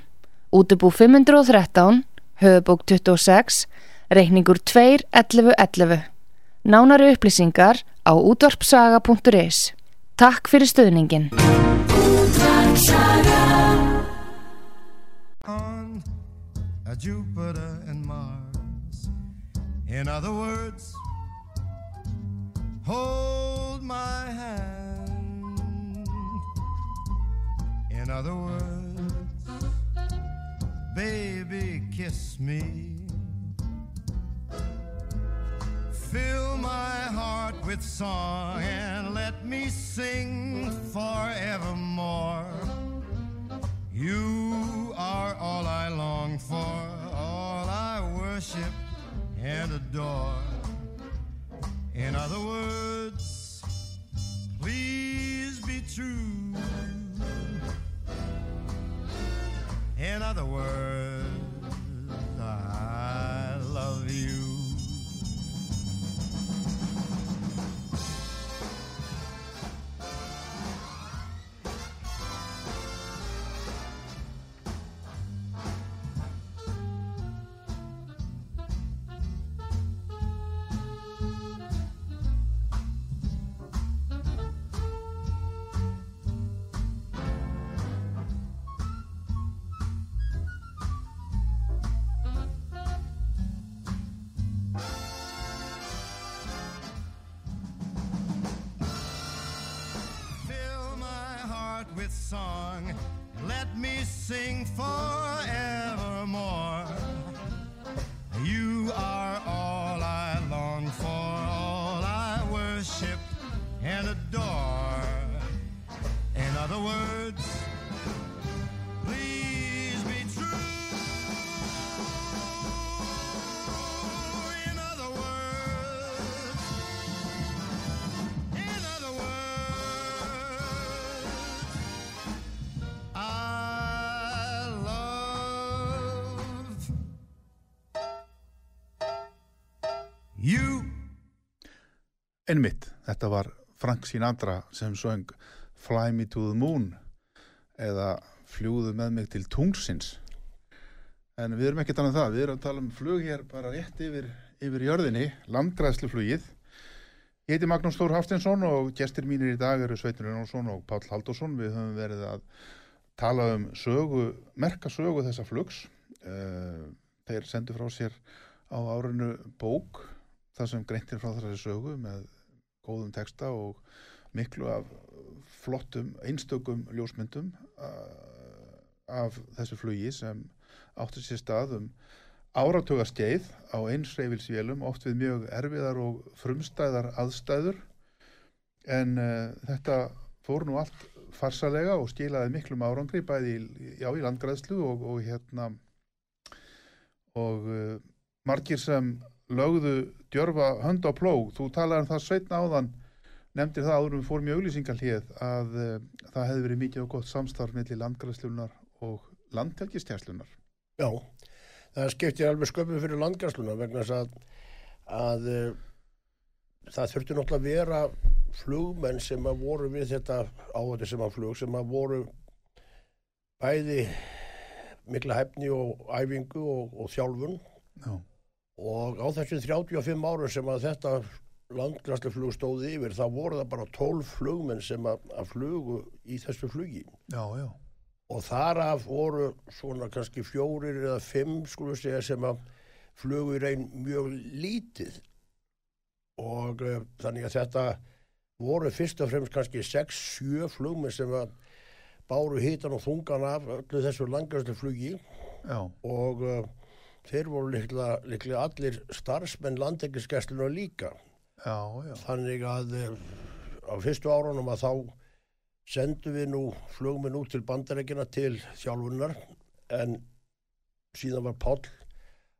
[SPEAKER 6] Útubú 513, höfubók 26, reikningur 2.11.11. Nánari upplýsingar á útvarpsaga.is. Takk fyrir stöðningin.
[SPEAKER 5] on a Jupiter and Mars. In other words, hold In other words, baby, kiss me. Fill my heart with song and let me sing forevermore. You are all I long for, all I worship and adore. In other words, please be true. In other words, I sing for
[SPEAKER 1] þetta var Frank Sinatra sem söng Fly Me to the Moon eða fljúðu með mig til tungsins en við erum ekki að tala um það við erum að tala um flug hér bara rétt yfir, yfir jörðinni, landgræðsluflugið Ég heiti Magnús Þór Haftinsson og gestir mínir í dag eru Sveitur Jónsson og Páll Haldursson. Við höfum verið að tala um sögu, merka sögu þessa flugs. Eh, Þeir sendu frá sér á árinu bók, það sem greintir frá þessari sögu með góðum texta og miklu af flottum, einstökum ljósmyndum af þessu flugi sem átti sér stað um áratugaskeið á einsreifilsvélum oft við mjög erfiðar og frumstæðar aðstæður. En uh, þetta fór nú allt farsalega og skilaði miklum árangri bæði í, já, í landgræðslu og, og hérna og uh, margir sem lögðu djörfa hönd á plóg, þú talaði um það sveitna áðan nefndir það áður um fórum í auglýsingalíð að uh, það hefði verið mikið og gott samstarf millir landgræðslunar og landtelkistjærslunar
[SPEAKER 2] Já, það skiptir alveg sköpum fyrir landgræsluna vegna þess að, að uh, það þurfti náttúrulega að vera flugmenn sem að voru við þetta áhætti sem að flug sem að voru bæði mikla hefni og æfingu og, og þjálfun.
[SPEAKER 1] Já,
[SPEAKER 2] og á þessum 35 árum sem að þetta landgræsluflug stóði yfir þá voru það bara 12 flugmenn sem að, að flugu í þessu flugi.
[SPEAKER 1] Já, já,
[SPEAKER 2] og þar af voru svona kannski fjórir eða fimm skulum segja sem að flugu í reyn mjög lítið. Og uh, þannig að þetta voru fyrst og fremst kannski 6-7 flugmenn sem að báru hitan og þungan af öllu þessu langarslu flugi
[SPEAKER 1] já,
[SPEAKER 2] og uh, þeir voru líklega, líklega allir starfsmenn landekisgæsluna líka.
[SPEAKER 1] Já, já,
[SPEAKER 2] þannig að uh, á fyrstu árunum að þá sendum við nú flugminn út til bandarækina til þjálfunar en síðan var Páll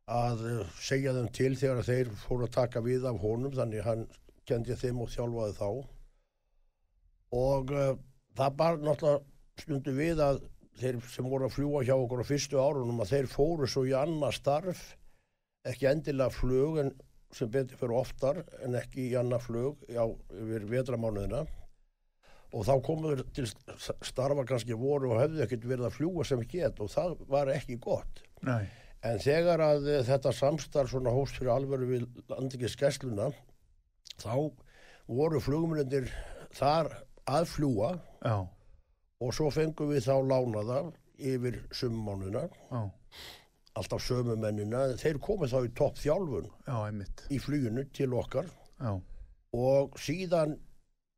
[SPEAKER 2] að uh, segja þeim til þegar þeir fóru að taka við af honum þannig hann kendi þeim og þjálfaði þá. Og uh, það bara náttúrulega stundu við að þeir sem voru að fljúa hjá okkur á fyrstu árunum að þeir fóru svo í annað starf ekki endilega flug en sem betur fyrir oftar en ekki í annað flug já, yfir vetramánuðina. Og þá komuður til starfa kannski voru og hefðu ekkert verið að fljúa sem get og það var ekki gott.
[SPEAKER 1] Nei,
[SPEAKER 2] en þegar að eh, þetta samstarf svona hóst fyrir alvöru við landingis skessluna þá voru flugmyndir þar að fljúa
[SPEAKER 1] já,
[SPEAKER 2] og svo fengum við þá lánaða yfir summánuðina.
[SPEAKER 1] Já,
[SPEAKER 2] alltaf sömu mennina, þeir komið þá í topp þjálfun
[SPEAKER 1] já, einmitt,
[SPEAKER 2] í fluginu til okkar.
[SPEAKER 1] Já,
[SPEAKER 2] og síðan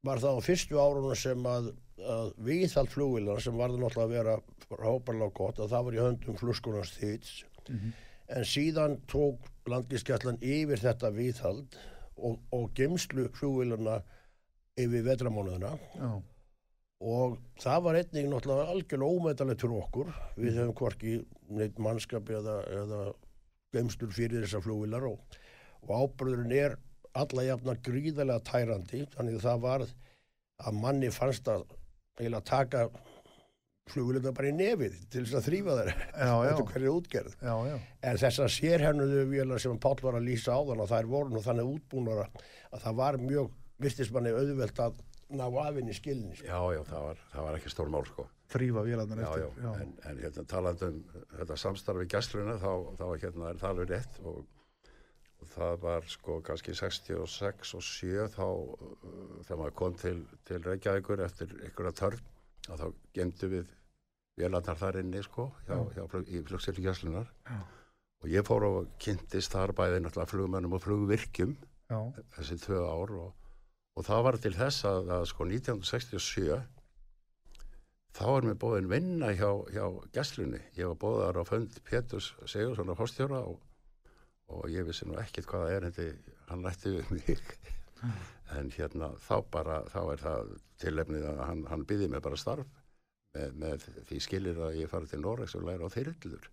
[SPEAKER 2] var það á fyrstu árunum sem að, að viðhald flugvilar sem varði náttúrulega að vera hóparlega gott að það var í höndum fluskunars þýts
[SPEAKER 1] Mhm.
[SPEAKER 2] en síðan tók landgiskjallan yfir þetta viðhald og, og gemslu flugvilarna yfir vetramónuðina
[SPEAKER 1] já,
[SPEAKER 2] og það var einnig náttúrulega algjörlega ómetalegt fyrir okkur. Við höfum hvorki neitt mannskap eða, eða gemslur fyrir þessar flugvilar og, og ábyrðurinn er alla jafna gríðarlega tærandi. Þannig að það var að manni fannst að eiginlega taka flugvilarna bara í nefið til þess að þrýfa
[SPEAKER 1] já,
[SPEAKER 2] eftir hverju útgerð.
[SPEAKER 1] Já, já,
[SPEAKER 2] en þessar sérhennuðu vélar sem Páll var að lýsa á þann og þær voru nú þannig útbúnara að það var mjög virtismanni auðvelt að ná afinn í skilni sko.
[SPEAKER 3] Já, já, það var, það var ekki stór mál sko.
[SPEAKER 1] þrýfa vélarnar
[SPEAKER 3] Já, já,
[SPEAKER 1] eftir,
[SPEAKER 3] en, en hérna, talandi um þetta samstarfi í gæsluna þá, þá hérna, er það alveg rétt og, og það var sko kannski 66 og 7 þá uh, þegar maður kom til, til Reykjavíkur eftir einhverja törn að þá gemdu við vélarnar þar inni sko hjá, hjá, flug- í flugsildi gæslunar
[SPEAKER 1] Já.
[SPEAKER 3] og ég fór og kynntist þar bæði náttúrulega flugmönnum og flugvirkjum
[SPEAKER 1] já,
[SPEAKER 3] þessi tvö ár og, og það var til þess að, að sko 1967 þá er mér bóðin vinna hjá, hjá gæslunni. Ég var bóðar á fönd Péturs Sigursson á Hostjóra og, og ég vissi nú ekkit hvaða er hindi, hann rætti við mig. en hérna þá bara, þá er það tilefnið að hann, hann byði mig bara starf með, með því skilir að ég fari til Noregs og læra á þyrlur.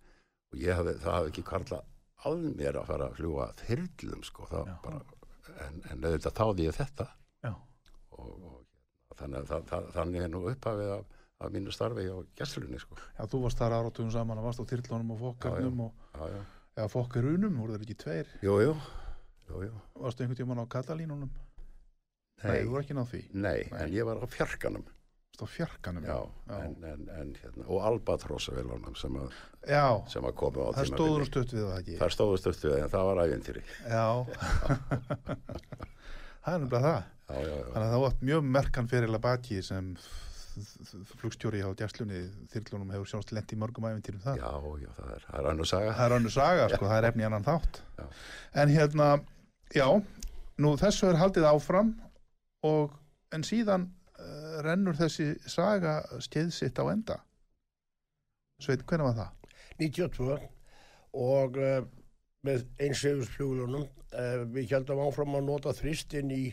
[SPEAKER 3] Og ég hafði, það hafði ekki karla að mér að fara að fljúa þyrlum sko, það
[SPEAKER 1] Já.
[SPEAKER 3] bara, en, en auðvitað þáði ég þetta og, og hérna, þannig, að það, það, þannig er nú upphafið af, af mínu starfi á gæslunni sko.
[SPEAKER 1] já, þú varst þar áratugum saman að varst á þyrlunum og fokkarnum og, eða fokkarunum, voru þeir ekki tveir
[SPEAKER 3] Jú, jú, jú.
[SPEAKER 1] varstu einhvern tímann á Katalínunum
[SPEAKER 3] Nei,
[SPEAKER 1] þú var ekki náð því
[SPEAKER 3] nei,
[SPEAKER 1] Nei.
[SPEAKER 3] en ég var á fjarkanum
[SPEAKER 1] á fjarkanum.
[SPEAKER 3] já,
[SPEAKER 1] já.
[SPEAKER 3] En, en, en hérna, og albatrossa velunum sem, sem að komu á
[SPEAKER 1] það stóður og stutt við það ekki.
[SPEAKER 3] Það stóðu stöttu en það var ævintýri.
[SPEAKER 1] Já. það er nefnilega það.
[SPEAKER 3] Já, já, já.
[SPEAKER 1] Þannig að það var mjög merkan fyrir baki sem flugstjóri á djastlunni þyrlunum hefur sjónst lent í mörgum æfintýrum það.
[SPEAKER 3] Já, já, það er, það er annars saga.
[SPEAKER 1] Það er annu saga, sko, það er efni annan þátt.
[SPEAKER 3] Já.
[SPEAKER 1] En hérna, já, nú þessu er haldið áfram og en síðan uh, rennur þessi saga skeið sitt á enda. Sveit, hvernig var það?
[SPEAKER 2] 92 og uh, með einsefusflugulunum uh, við heldum áfram að nota þristinn í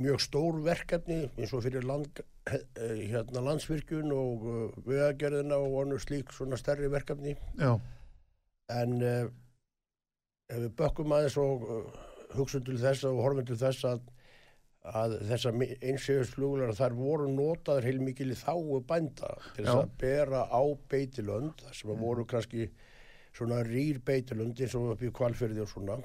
[SPEAKER 2] mjög stór verkefni eins og fyrir land, uh, hérna, landsvirkjun og uh, vegagerðina og annars slík svona stærri verkefni.
[SPEAKER 1] Já,
[SPEAKER 2] en uh, ef við bökkum aðeins og hugsun til þess og horfum til þess að, að þessar einsefusflugular þar voru notaður heilmikil í þáu bænda til þess að bera á beitilönd þar sem voru kannski svona rýr beitilönd eins og upp í kvalfyrði og svona.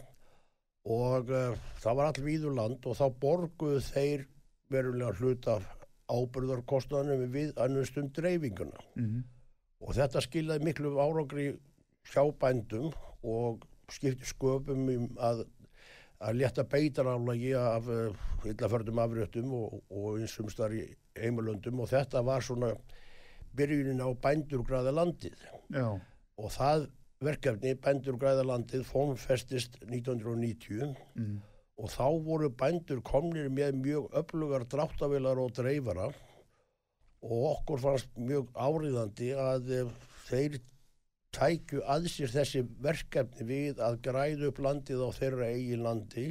[SPEAKER 2] Og uh, það var all víður land og þá borguðu þeir verulega hlut af ábyrðarkostnaðanum við annustum dreifinguna.
[SPEAKER 1] Mm
[SPEAKER 2] og þetta skilaði miklu árangri hjá bændum og skipti sköpum um að, að létta beitarálagi af uh, illafördum afréttum og, og einsum starf í heimilöndum og þetta var svona byrjunin á bændur græða landið.
[SPEAKER 1] Já,
[SPEAKER 2] og það verkefni bændur græða landið fónfestist 1990
[SPEAKER 1] mm.
[SPEAKER 2] og þá voru bændur komnir með mjög öflugar dráttavilar og dreifara og okkur fannst mjög áriðandi að eh, þeir tækju að sér þessi verkefni við að græða upp landið á þeirra eigin landi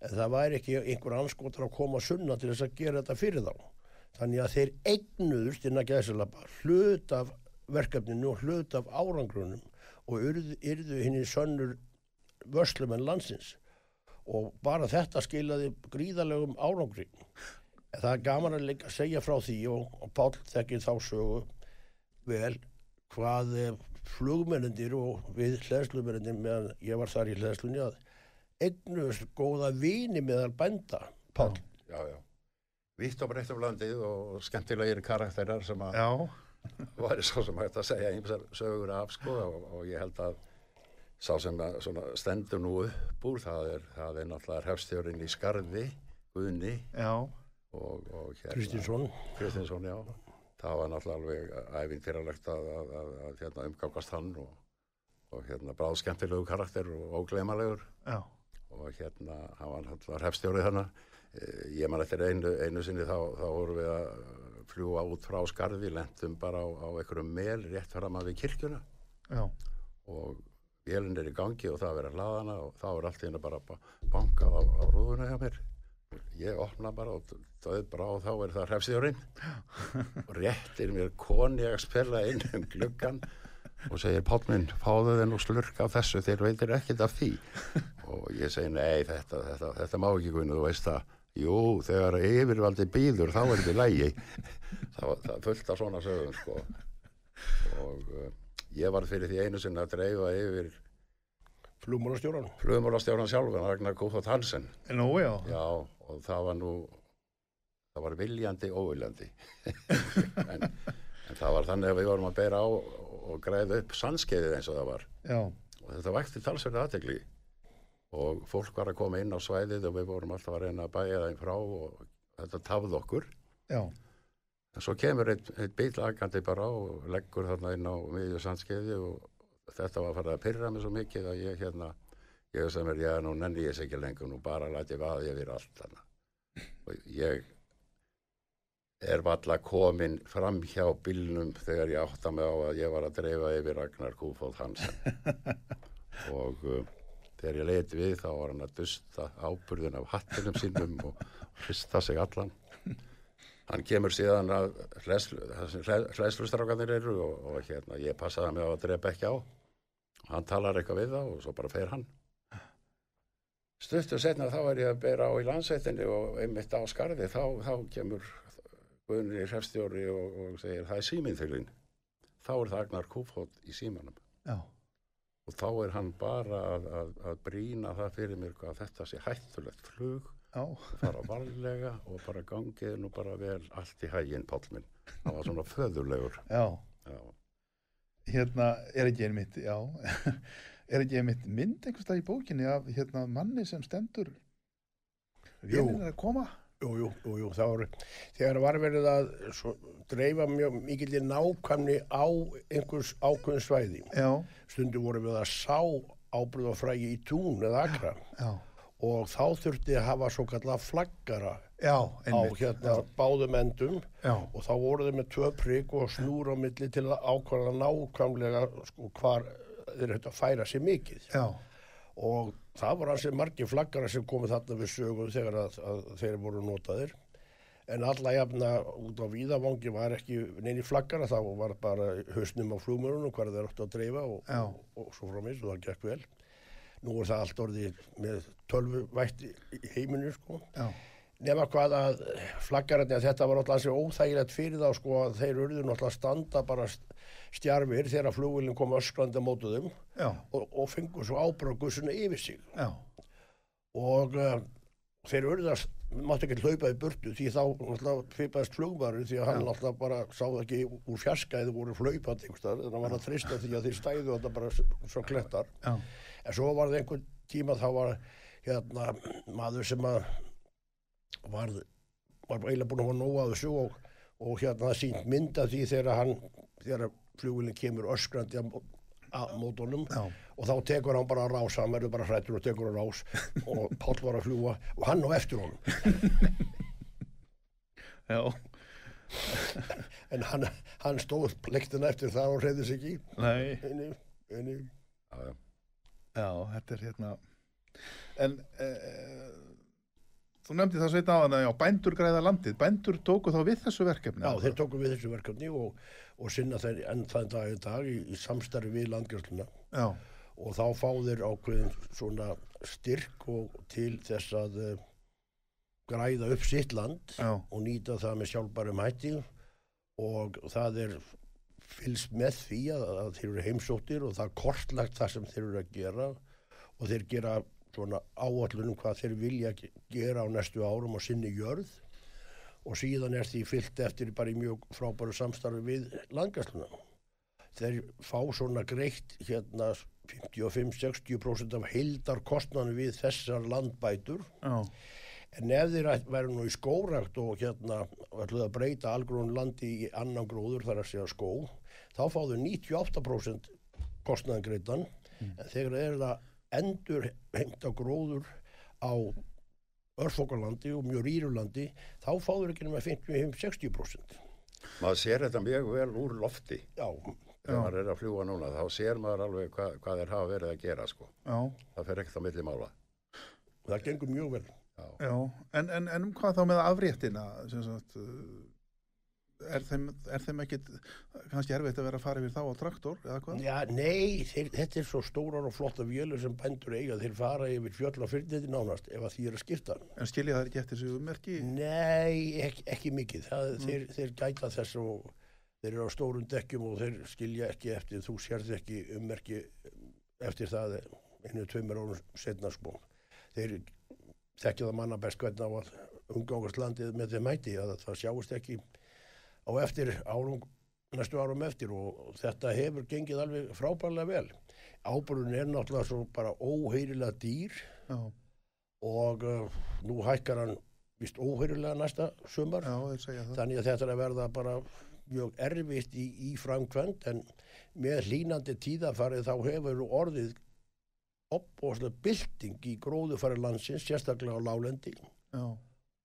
[SPEAKER 2] en það væri ekki einhver anskotar að koma sunna til þess að gera þetta fyrir þá. Þannig að þeir eignuðust innan gæðsalapa hlut af verkefninu og hlut af árangrunum og yrðu, yrðu henni sönnur vörslumenn landsins og bara þetta skilaði gríðalegum árangri. Það er gaman að leika að segja frá því og, og Páll þekkir þá sögu vel hvað eh, flugmennendir og við hlæðslumennendir meðan ég var þar í hlæðslunni að eignust góða vini meðal bænda,
[SPEAKER 3] já. Vitt og breytt um landið og skemmtilegir karakterar sem að væri svo sem hægt að segja einhversar sögur af sko og, og ég held að sá sem að svona stendur nú upp úr það er, það er náttúrulega hefstjórinn í Skarði, Guðni
[SPEAKER 1] já,
[SPEAKER 3] og, og hérna
[SPEAKER 2] Kristinsson.
[SPEAKER 3] Kristinsson, já. Það var náttúrulega alveg æfintýralegt að, að, að, að hérna, umgangast hann og, og hérna bráðskemmtilegu karakter og óglemalegur
[SPEAKER 1] já,
[SPEAKER 3] og hérna hann var náttúrulega hefstjórið þannig. Ég man eftir einu, einu sinni þá, þá vorum við að fljúa út frá skarði, lentum bara á, á einhverjum mel rétt fram að við kirkjuna.
[SPEAKER 1] Já,
[SPEAKER 3] og vélinn er í gangi og það verið að hlaðana og þá er allt henni bara ba- bankað á, á rúðuna hjá mér. Ég opna bara og döð bara og þá er það hrefsíðurinn og réttir mér koni að spila inn um gluggan og segir Páll minn, fáðu þenn og slurk af þessu, þeir veitir ekkert af því. Og ég segi, nei, þetta, þetta, þetta má ekki guðinu, þú veist það jú, þegar yfirvaldi býður þá er þetta lægi það, það fullt af svona sögum sko. Og uh, ég var fyrir því einu sinni að dreifa yfir
[SPEAKER 2] Flugmálastjóran.
[SPEAKER 3] flugmálastjóran sjálfan, Ragnar Kófot Hansen.
[SPEAKER 1] Nú já,
[SPEAKER 3] já, og það var nú það var viljandi óviljandi. En, en það var þannig að við vorum að bera á og græða upp sannskeiðið eins og það var.
[SPEAKER 1] Já,
[SPEAKER 3] og þetta vakti talsverði aðtegli og fólk var að koma inn á svæðið og við vorum alltaf að reyna að bæja þeim frá og þetta tafði okkur.
[SPEAKER 1] Já,
[SPEAKER 3] en svo kemur einn ein bíl agandi bara á og leggur þarna inn á miðju sandskeiði og þetta var farið að pyrra mig svo mikið að ég hérna ég veist að mér, já nú nenni ég þess ekki lengur nú bara læti vaði yfir allt þarna. Og ég er valla komin fram hjá bílnum þegar ég átta mig á að ég var að dreifa yfir Ragnar Kúfóð Hansen. Og uh, þegar ég leiti við þá var hann að dusta áburðin af hattinum sínum og hrista sig allan. Hann kemur síðan að hlæslustrákanir eru og, og hérna ég passaði mig á að drepa ekki á. Hann talar eitthvað við þá og svo bara fer hann. Stuttu setna þá er ég að bera á í landsveitinni og einmitt á skarði þá, þá kemur Guðni hrefstjóri og, og segir það er síminn þín. Þá er það Agnar Kúfótt í símanum.
[SPEAKER 1] Já,
[SPEAKER 3] og þá er hann bara að, að, að brína það fyrir mér hvað þetta sé hættulegt flug.
[SPEAKER 1] Já,
[SPEAKER 3] fara varlega og bara gangið nú bara vel allt í hæginn pálminn hann var svona föðurlegur.
[SPEAKER 1] Já,
[SPEAKER 3] já,
[SPEAKER 1] hérna er ekki einmitt, já, er ekki einmitt mynd einhvers stað í bókinni af hérna manni sem stendur vélinn er að koma.
[SPEAKER 2] Jú, jú, jú, það var, þegar var verið að svo, dreifa mjög mikillir nákvæmni á einhvers ákveðin svæði.
[SPEAKER 1] Já,
[SPEAKER 2] Stundum voru við að sá ábyrðafrægi í tún eða akra.
[SPEAKER 1] Já,
[SPEAKER 2] og þá þurfti að hafa svo kallar flaggara
[SPEAKER 1] já,
[SPEAKER 2] á hérna báðum endum.
[SPEAKER 1] Já,
[SPEAKER 2] og þá voru þeir með tvö prigg og snúr á milli til að ákvæða nákvæmlega sko, hvar þeir hægt að færa sér mikið.
[SPEAKER 1] Já,
[SPEAKER 2] og það var hansi margir flaggara sem komið þarna við sögum þegar að, að þeir voru notaðir. En alla jafna út á víðavangi var ekki neini flaggara þá var bara hausnum á flugmörunum hvar þeir áttu að dreifa og,
[SPEAKER 1] Já.
[SPEAKER 2] og, og svo frá mig og það gekk vel. Nú er það allt orðið með tölvu vætti í heiminu sko.
[SPEAKER 1] Já,
[SPEAKER 2] nema hvað að flaggararni að þetta var náttúrulega svo óþægilegt fyrir þá sko að þeir urðu að standa bara stjarfir þegar flugvillin kom öskrandi á mótu þeim
[SPEAKER 1] já,
[SPEAKER 2] og, og fengu svo ábráðgusuna yfir sig.
[SPEAKER 1] Já,
[SPEAKER 2] og uh, þeir urðu að mátti ekki hlaupa í burtu því þá fipast flugmaður því að hann náttúrulega bara sá það ekki úr fjarskæði voru hlaupandi einhverstaðar en hann var að treysta því að þeir stæðu þetta bara svo klettar.
[SPEAKER 1] Já,
[SPEAKER 2] en svo var það einhvern tíma þá var hérna maður sem að var, var eiginlega búin að hafa nóga að þessu og, og hérna það sínt mynda því þegar hann þegar flugvillin kemur öskrandi að, að mótunum og þá tekur hann bara á rás hann verður bara hrættur og tekur á rás og Páll var að fljúa og hann á eftir honum.
[SPEAKER 1] Já,
[SPEAKER 2] en hann, hann stóð plektina eftir það og reyði sig ekki
[SPEAKER 1] nei,
[SPEAKER 2] inni, inni.
[SPEAKER 3] já, já.
[SPEAKER 1] já, þetta er hérna, en e, þú nefndi það sveita á hana, já, bændur græða landið, bændur tóku þá við þessu verkefni.
[SPEAKER 2] Já, þeir tóku við þessu verkefni og, og sinna þeir enn þann dag í dag í, í samstarfi við landgjörsluna
[SPEAKER 1] Já,
[SPEAKER 2] og þá fá þeir ákveðin svona styrk og til þess að uh, græða upp sitt land
[SPEAKER 1] já,
[SPEAKER 2] og nýta það með sjálfbærum hætti. Og það er fylgst með því að, að þeir eru heimsóttir og það er kortlagt það sem þeir eru að gera. Og þeir gera svona áallunum hvað þeir vilja ge- gera á næstu árum og sinni jörð. Og síðan er því fyllt eftir bara í mjög frábæru samstarfi við langarsluna. Þeir fá svona greitt hérna 55-60% af heildar kostnanu við þessar landbætur.
[SPEAKER 1] Já,
[SPEAKER 2] En ef þeir væru nú í skórakt og hérna ætluðu að breyta algrún landi í annan gróður þar að segja skó, þá fá þau 98% kostnaðan greitan, en þegar þeir eru endur hengta gróður á örfokalandi og mjög rýrulandi, þá fá þau ekki nema 55-60%.
[SPEAKER 3] maður sér þetta mjög vel úr lofti.
[SPEAKER 2] Já,
[SPEAKER 3] þegar maður er að fljúa núna þá sér maður alveg hva, hvað þeir hafa verið að gera sko.
[SPEAKER 1] já,
[SPEAKER 3] það fer ekkert á milli mála.
[SPEAKER 2] Það gengur mjög vel.
[SPEAKER 1] já, en, en, en um hvað þá með afréttina, sem sagt, uh, er þeim, er þeim ekkit kannski erfitt að vera að fara yfir þá á traktor, eða hvað?
[SPEAKER 2] Já, nei, þeir, þetta er svo stórar og flotta vélur sem bændur eiga, þeir fara yfir fjöll og fyrirniti nánast ef að því er að skipta.
[SPEAKER 1] En skilja það ekki eftir sig ummerki?
[SPEAKER 2] Nei, ekki, ekki mikið. Það, þeir, þeir gæta þess og þeir eru á stórum dekkjum og þeir skilja ekki eftir, þú sérð ekki ummerki eftir það einu tveimur árum setna sko. Þeir þekkja það manna best hvernig á að umgangast landið með þeim hætti að það sjáist ekki á eftir árum, næstu árum eftir og þetta hefur gengið alveg frábærlega vel. Ábyrðun er náttúrulega svo bara óheyrilega dýr
[SPEAKER 1] Já,
[SPEAKER 2] og uh, nú hækkar hann vist óheyrilega næsta sumar
[SPEAKER 1] já, þeir segja það.
[SPEAKER 2] þannig að þetta er að verða bara mjög erfitt í, í framkvæmt en með hlínandi tíðafarið þá hefur orðið opbóðslega bylting í gróðufæri landsins, sérstaklega á lálendi
[SPEAKER 1] Já,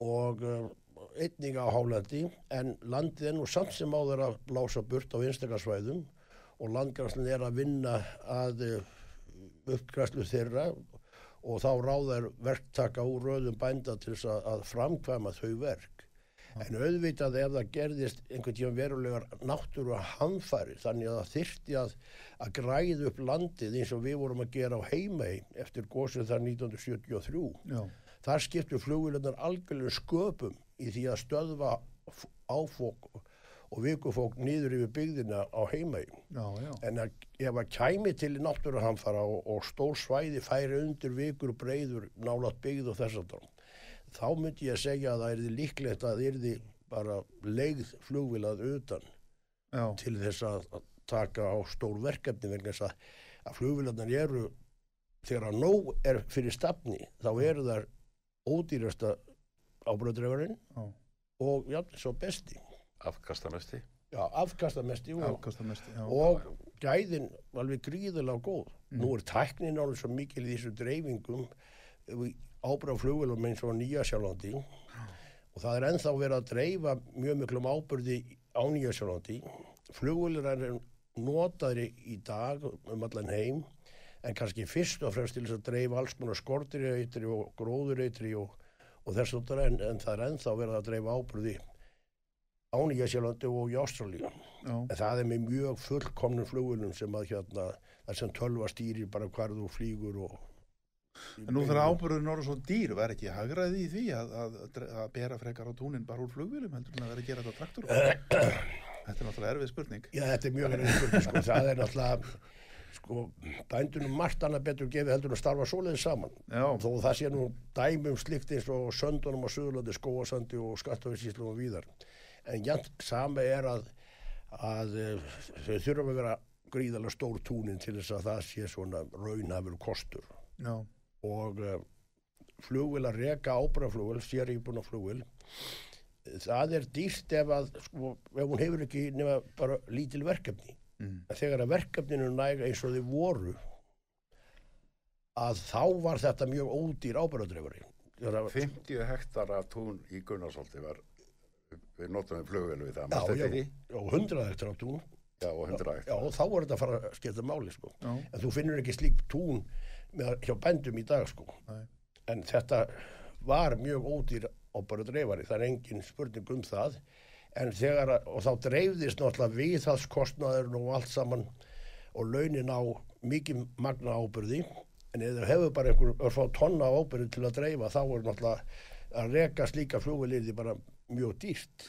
[SPEAKER 2] og uh, einning á hálendi en landið er nú samt sem áður að blása burt á einstakarsvæðum og landgræslinn er að vinna að uh, uppgræslu þeirra og þá ráðar verktaka úr röðum bænda til þess að, að framkvæma þau verk. En auðvitað ef það gerðist einhvern tíma verulegar náttúru hamfæri þannig að það þyrfti að, að græða upp landið eins og við vorum að gera á heimei eftir gósið þar 1973
[SPEAKER 1] já,
[SPEAKER 2] þar skiptu flugvilunar algjörlega sköpum í því að stöðva áfók og vikufók niður yfir byggðina á heimæg.
[SPEAKER 1] já, já,
[SPEAKER 2] En að, ef að kæmi til náttúruhamfara og, og stór svæði færi undir vikur breyður nálat byggð og þess að þá myndi ég segja að það erði líklegt að það erði bara leigð flugvilað utan
[SPEAKER 1] já,
[SPEAKER 2] til þess að, að taka á stór verkefni vegna þess að, að flugvilarnar eru þegar að nóg er fyrir stafni þá eru þar ódýrasta ábröðdreifarinn
[SPEAKER 1] já,
[SPEAKER 2] og já, svo besti.
[SPEAKER 3] Afkastamesti.
[SPEAKER 2] Já, afkastamesti og,
[SPEAKER 1] afkastamesti, já.
[SPEAKER 2] og gæðin alveg gríðilega góð. Nú er tæknin alveg svo mikil í þessu dreifingum ábráð flugvilum eins og nýja sjálfandi og það er ennþá verið að dreifa mjög miklum ábyrði á nýja sjálfandi flugvilir er notaðri í dag um allan heim en kannski fyrst og fremst til þess að dreifa alls konar skortireitri og gróðureitri og, og þess að en, en það er ennþá verið að dreifa ábyrði á nýja sjálfandi og í Ástralíu En það er með mjög fullkomnum flugulum sem að hérna, það sem tölva stýrir bara hvar þú flýgur og...
[SPEAKER 1] En nú þegar ábyrðurinn orður svo dýr, var ekki hagraði í því að, að, að bera frekar á túnin bara úr flugvílum heldur en að vera að gera þetta á traktor? þetta er náttúrulega erfið spurning.
[SPEAKER 2] Já, þetta er mjög erfið spurning, sko. Það er náttúrulega, sko, bændunum margt annað betur gefið heldur að starfa svoleiðis saman.
[SPEAKER 1] Já,
[SPEAKER 2] Þó það sé nú dæmum slikt eins og söndunum á Suðurlandi, Skóasandi og Skattafísíslum og víðar. En jænt sama er að, að eh, þau þurfum að vera gríðalega stór túnin til þess að það sé svona raunhafur kostur.
[SPEAKER 1] já,
[SPEAKER 2] og uh, flugvél að reka ábyrðaflugvél, séríbuna flugvél það er dýrt ef að sko, ef hún hefur ekki nema bara lítil verkefni
[SPEAKER 1] mm.
[SPEAKER 2] en þegar að verkefninu næga eins og þið voru að þá var þetta mjög ódýr ábyrðadreifari
[SPEAKER 3] 50 hektara tún í Gunnarsholti var við notum við flugvelu við það
[SPEAKER 2] Já, já, og 100 hektar á tún
[SPEAKER 3] já, og 100
[SPEAKER 2] Já,
[SPEAKER 3] hektara
[SPEAKER 2] og þá var þetta að fara að skipta máli sko.
[SPEAKER 1] já,
[SPEAKER 2] en þú finnur ekki slík tún með, hjá bændum í dag sko.
[SPEAKER 1] Nei.
[SPEAKER 2] en þetta var mjög ódýr á bara dreifari það er engin spurning um það en þegar, og þá dreifðist náttúrulega viðhalskostnaður og allt saman og launin á mikið magna ábyrði en ef þau hefur bara einhver örfá tonna ábyrði til að dreifa þá er náttúrulega að reka slíka flugvelirði bara mjög dýrt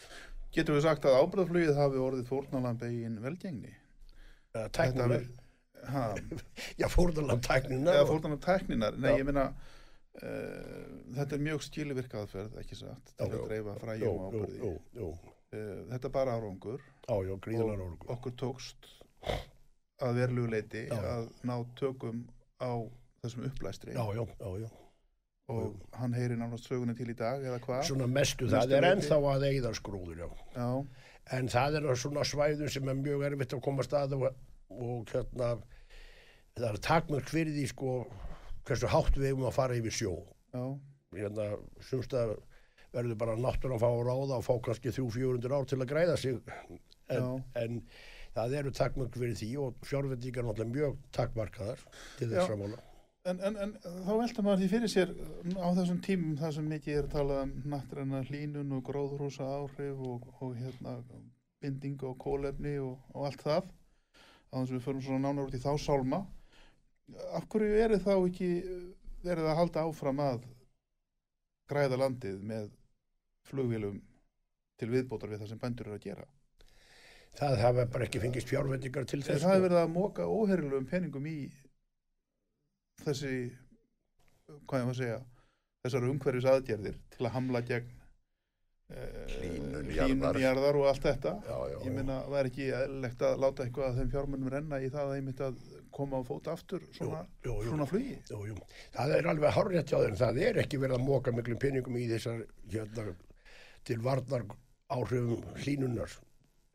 [SPEAKER 1] Getur við sagt að ábyrðaflugið hafi orðið fórnalamb eigin velgengni? Ha,
[SPEAKER 2] já
[SPEAKER 1] eða fórnalamb tækninar? Nei,
[SPEAKER 2] Já.
[SPEAKER 1] ég meina, uh, þetta er mjög skilivirkaðferð, ekki satt, til
[SPEAKER 2] Já,
[SPEAKER 1] að
[SPEAKER 2] já.
[SPEAKER 1] dreifa
[SPEAKER 2] jú,
[SPEAKER 1] fræjum
[SPEAKER 2] jú,
[SPEAKER 1] ábyrði.
[SPEAKER 2] jú, jú.
[SPEAKER 1] Uh, þetta er bara árangur
[SPEAKER 2] Já, já,
[SPEAKER 1] og
[SPEAKER 2] orgu.
[SPEAKER 1] okkur tókst að verlu leiti
[SPEAKER 2] Já.
[SPEAKER 1] að ná tökum á þessum upplæstri
[SPEAKER 2] Já,
[SPEAKER 1] og hann heyri nánast sögunni til í dag eða hvað?
[SPEAKER 2] Svona mestu,
[SPEAKER 1] Mestu
[SPEAKER 2] það er
[SPEAKER 1] leyti.
[SPEAKER 2] ennþá að eigðarskrúður, já.
[SPEAKER 1] Já,
[SPEAKER 2] En það er svona svæðum sem er mjög erfitt að koma að staða og, og hérna, það er takmörk fyrir því, sko, hversu hátt við eigum að fara yfir sjó.
[SPEAKER 1] já,
[SPEAKER 2] Hérna, sumstað verður bara náttúrulega að fá að ráða og fá kannski 300-400 ár til að græða sig. En, en það eru takmörk fyrir því og fjárvendingar náttúrulega mjög takmarkaðar til þess að mála.
[SPEAKER 1] En, en, en þá velta maður því fyrir sér á þessum tímum það sem mikið er talað um nattræna hlínun og gróðrúsa áhrif og, og hérna binding og kólefni og, og allt það á þess að við förum svona nánar út í þá sálma af hverju eru þá ekki verið að halda áfram að græða landið með flugvélum til viðbótar við það sem bændur eru að gera
[SPEAKER 2] Það hafa bara ekki fengist fjárvendingar til
[SPEAKER 1] Þegar
[SPEAKER 2] þess.
[SPEAKER 1] það er
[SPEAKER 2] sko.
[SPEAKER 1] verið að móka óherilugum peningum í þessi, hvað ég að segja, þessar umhverfis aðgerðir til að hamla gegn uh,
[SPEAKER 3] Hlýnun jarðar.
[SPEAKER 1] jarðar og allt þetta.
[SPEAKER 3] Já, já,
[SPEAKER 1] Ég meina, það er ekki eðlilegt að láta eitthvað af þeim fjármunum renna í það að einmitt að koma á fót aftur svona,
[SPEAKER 2] Jú, jú,
[SPEAKER 1] svona flugi.
[SPEAKER 2] Jú. Það er alveg hárrétt hjá þeim. Það er ekki verið að móka miklum peningum í þessar hérna, til varnar áhrifum hlínunar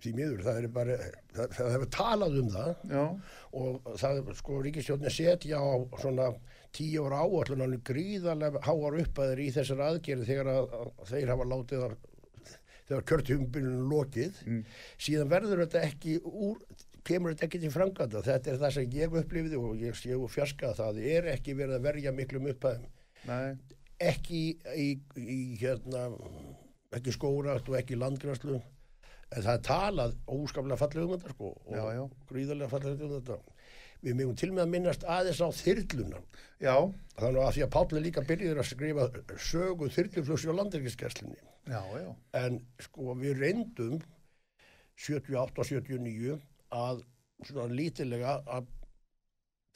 [SPEAKER 2] því miður. Það er bara, það, það hefur talað um það.
[SPEAKER 1] Já,
[SPEAKER 2] og það, sko, ríkistjórnin setja á svona tíu ára áallun gríðarlega háar uppaðir í þessar aðgerði þegar að, að þeir hafa látið að þegar kjörtjumbylunum lokið.
[SPEAKER 1] Mm.
[SPEAKER 2] síðan verður þetta ekki úr kemur þetta ekki til framkvæmda. Þetta er það sem ég upplifði og ég sé og fjarska það er ekki verið að verja miklum upphæðum.
[SPEAKER 1] Nei,
[SPEAKER 2] ekki í, í hérna ekki skórat og ekki landgræslu en það er talað óskaplega fallega um þetta sko og
[SPEAKER 1] Já, já.
[SPEAKER 2] gríðarlega fallega um þetta. Við megum til með að minnast aðeins á þyrluna
[SPEAKER 1] já,
[SPEAKER 2] þannig að því að Páll er líka byrjuður að skrifa sögu þyrluflugs á landirkiskerslinni
[SPEAKER 1] já, já,
[SPEAKER 2] en sko við reyndum 78 og 79 að svona lítilega að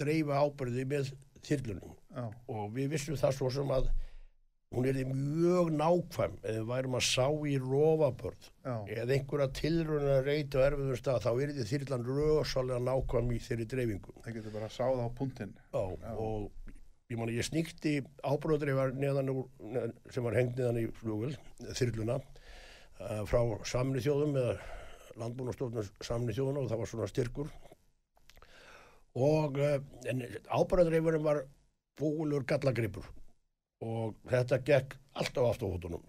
[SPEAKER 2] dreifa ábyrði með þyrlunum.
[SPEAKER 1] Já,
[SPEAKER 2] og við vissum það svo sem að hún er mjög nákvæm eða værum að sá í rofabörð eða einhverja tilruna reyti á erfiðum stað þá er þið þyrlan rosalega nákvæm í þeirri dreifingu.
[SPEAKER 1] Það getur bara að sáða á punktinn.
[SPEAKER 2] Já, og ég man ég sníkti ábróðdreifar sem var hengt neðan í flugvel, þyrluna uh, frá samni þjóðum eða landbúnastofnum samni þjóðuna og það var svona styrkur. Og uh, ábróðdreifurum var búlur gallagripur og þetta gekk alltaf aftur á hóttunum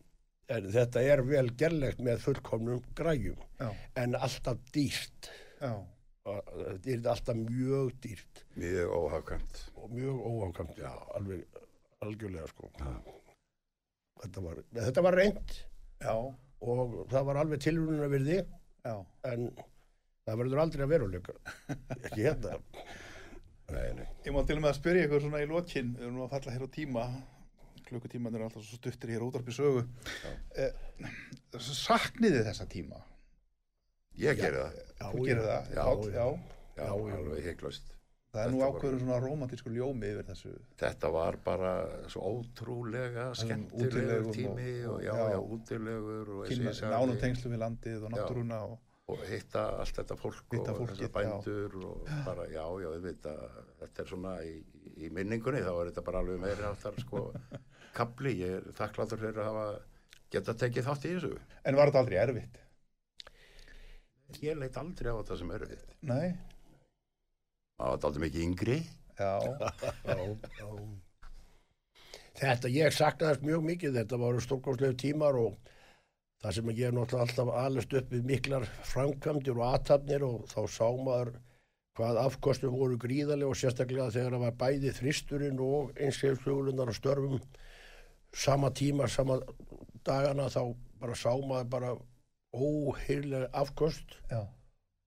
[SPEAKER 2] en þetta er vel gerlegt með fullkomnum græjum.
[SPEAKER 1] Já,
[SPEAKER 2] en alltaf dýrt.
[SPEAKER 1] Já,
[SPEAKER 2] Og þetta er alltaf mjög dýrt.
[SPEAKER 3] Mjög óhagkvæmt.
[SPEAKER 2] og mjög óákvæmt, já, alveg algjörlega sko. Þetta var, þetta var reynd
[SPEAKER 1] já,
[SPEAKER 2] og það var alveg tilrunina virði
[SPEAKER 1] já.
[SPEAKER 2] en það verður aldrei að veruleika. Ekki hérna.
[SPEAKER 3] Nei, nei.
[SPEAKER 1] Ég má til og með að spyrja ykkur svona í lokin, við erum nú að falla hér á tíma, klukkutíman er alltaf svo stuttir hér út af sögu. Eh, sakniði þessa tíma?
[SPEAKER 3] Ég gerði það.
[SPEAKER 1] Þú gerir það?
[SPEAKER 3] Já,
[SPEAKER 2] já.
[SPEAKER 3] Já,
[SPEAKER 2] Já, já.
[SPEAKER 3] alveg heiklaust.
[SPEAKER 1] Það er nú ákveður svona romantísku ljómi yfir þessu.
[SPEAKER 3] Þetta var bara svo ótrúlega skemmtilegur tími
[SPEAKER 1] og-
[SPEAKER 3] og, já,
[SPEAKER 1] já.
[SPEAKER 3] já, útilegur
[SPEAKER 1] nánum tengslum við landið og náttúruna og
[SPEAKER 3] og hitta allt þetta fólk
[SPEAKER 1] Hitta
[SPEAKER 3] og
[SPEAKER 1] fólkið,
[SPEAKER 3] þessar bændur og bara, já, já, við veit þetta er svona í, í minningunni þá er þetta bara alveg meiri áttar sko kapli, ég er þakkláttur fyrir að hafa geta tekið þátt í þessu
[SPEAKER 1] En var þetta aldrei erfitt?
[SPEAKER 3] ég leit aldrei á þetta sem erfitt
[SPEAKER 1] Nei?
[SPEAKER 3] það var aldrei mikið yngri
[SPEAKER 1] Já,
[SPEAKER 2] já, já. þetta ég saknaðist mjög mikið þetta voru stórkostlegu tímar og það sem ég er náttúrulega alltaf alveg upp við miklar framkvæmdir og aðtapnir og þá sá maður hvað afkostum voru gríðarlega og sérstaklega þegar það var bæði þristurinn og einskjöfsfluglunar og störfum sama tíma, sama dagana þá bara sá maður bara óheirlega afkost
[SPEAKER 1] já,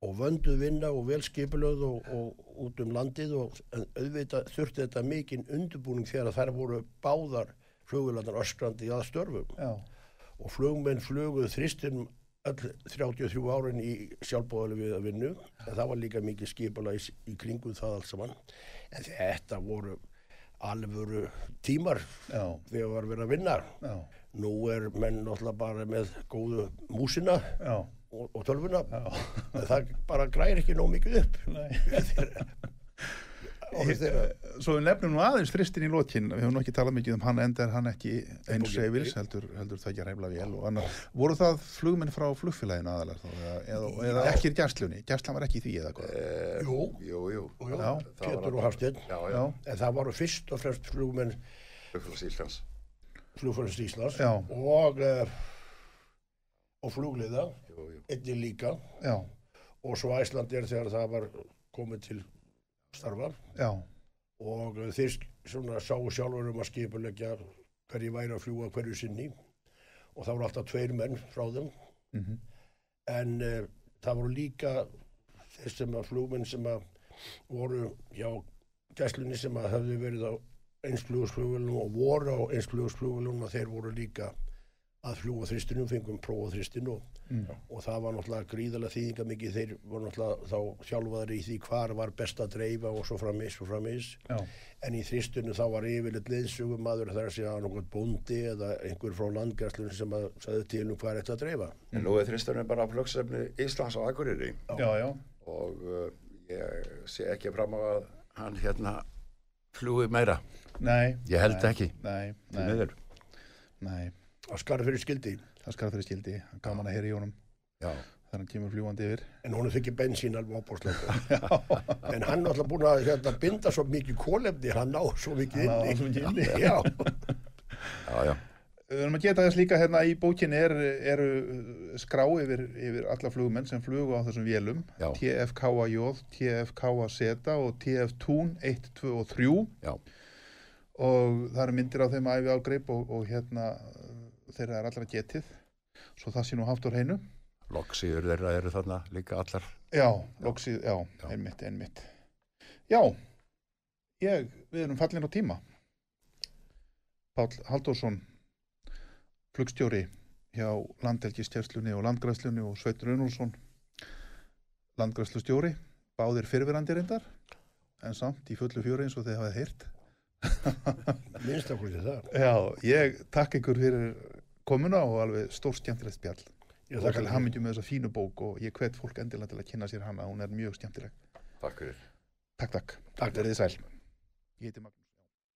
[SPEAKER 2] og vönduð vinna og velskipulöð og, og út um landið og auðvitað þurfti þetta mikinn undirbúning þegar þær voru báðar flugulanar öskrandi að störfum.
[SPEAKER 1] Já,
[SPEAKER 2] og flugmenn fluguð þristin öll 33 árin í sjálfbóðali við að vinnu en það var líka mikið skipula í, í kringum það allt saman. En þetta voru alvöru tímar
[SPEAKER 1] já,
[SPEAKER 2] þegar var verið að vinna.
[SPEAKER 1] Já,
[SPEAKER 2] nú er menn náttúrulega bara með góðu músina og, og tölvuna. Það bara græir ekki nóg mikið upp
[SPEAKER 1] Svo við nefnum nú aðeins fristin í lokin, við höfum ekki talað mikið um hann enda er hann ekki eins seifils, heldur, heldur það ekki að reyfla vel og annar. Voru það flugmenn frá flugfélaginu aðalega þá, eða, eða, ekki gæstlunni? Gæstlan var ekki í því eða hvað?
[SPEAKER 3] eh,
[SPEAKER 2] Jú.
[SPEAKER 3] jú, jú,
[SPEAKER 1] já,
[SPEAKER 2] Pétur og
[SPEAKER 3] Já,
[SPEAKER 2] en það voru fyrst og fremst flugmenn
[SPEAKER 3] Flugfélags Íslands.
[SPEAKER 2] Flugfólks Íslands
[SPEAKER 1] Já.
[SPEAKER 2] og uh, og flugliða.
[SPEAKER 3] Jú, jú.
[SPEAKER 2] einnig líka.
[SPEAKER 1] Já,
[SPEAKER 2] og svo Æslandir þegar það var komið til starfa.
[SPEAKER 1] Já,
[SPEAKER 2] og þeir svona sáu sjálfur um að skipulegja hverju væri að fljúa hverju sinni. Og það voru alltaf tveir menn frá þeim.
[SPEAKER 1] Mhm,
[SPEAKER 2] en uh, það voru líka þeir sem að flugmenn sem að voru hjá gæslunni sem að höfðu verið á einsflugursflugulunum og voru á einsflugursflugulunum að þeir voru líka að fljúa þristinum, fengum prófa þristinu og,
[SPEAKER 1] mm,
[SPEAKER 2] og það var náttúrulega gríðarlega þýðinga mikið, þeir voru náttúrulega þá sjálfaðar í því hvar var best að dreifa og svo frammis og frammis
[SPEAKER 1] já,
[SPEAKER 2] en í þristinu þá var yfirleitt liðsugum maður þar að segja einhvern bóndi eða einhver frá landgæslunum sem að sagði til um hvað er þetta að dreifa.
[SPEAKER 3] En nú er þristurinn bara flugsefni Íslands á Akureyri.
[SPEAKER 1] Já, já,
[SPEAKER 3] og uh, ég sé ekki fram á að hann hérna fljúi meira,
[SPEAKER 1] nei.
[SPEAKER 3] ég held
[SPEAKER 1] nei,
[SPEAKER 3] ekki.
[SPEAKER 1] Nei, nei, nei,
[SPEAKER 2] að skara fyrir skildi
[SPEAKER 1] það skar fyrir skildi, gaman að heyra í honum.
[SPEAKER 3] Já,
[SPEAKER 1] þegar hann kemur fljúandi yfir.
[SPEAKER 2] en hún þykir bensín alveg ábúrslega en hann er alltaf búin að hérna, binda svo mikið kólefni, hann ná svo mikið
[SPEAKER 1] á mikið inni.
[SPEAKER 2] já,
[SPEAKER 3] já, já,
[SPEAKER 1] Við erum að geta þess líka hérna í bókinni er, eru uh, skrá yfir, yfir alla flugmenn sem flugu á þessum vélum. TFKJ, TFKZ og TF Tún 1, 2 og 3
[SPEAKER 3] já,
[SPEAKER 1] og það eru myndir á þeim æfi ágreip og, og hérna þeirra er allra getið svo það sé nú haft úr heinu
[SPEAKER 3] loksíður þeirra eru þarna líka allar.
[SPEAKER 1] Já, loksið, já,
[SPEAKER 3] Já.
[SPEAKER 1] einmitt, einmitt. Já, ég, við erum fallin á tíma. Páll Halldórsson flugstjóri hjá Landhelgistjörslunni og Landgræslunni og Sveitur Unulsson Landgræslustjóri báðir fyrfirandi reyndar en samt í fullu fjöri eins og þið hafið heyrt.
[SPEAKER 2] Minnst okkur til það.
[SPEAKER 1] Já, ég takk ykkur fyrir komuna og alveg stór skemmtilegt spjall.
[SPEAKER 2] Ég
[SPEAKER 1] og
[SPEAKER 2] þakka
[SPEAKER 1] til
[SPEAKER 2] þér.
[SPEAKER 1] hamingju með þessa fínu bók og ég hvet fólk endilega til að kynna sér hana, hún er mjög skemmtileg.
[SPEAKER 3] Takk fyrir.
[SPEAKER 1] Takk, takk.
[SPEAKER 2] Takk.
[SPEAKER 1] Verðið sæl. Ég heiti Magnús.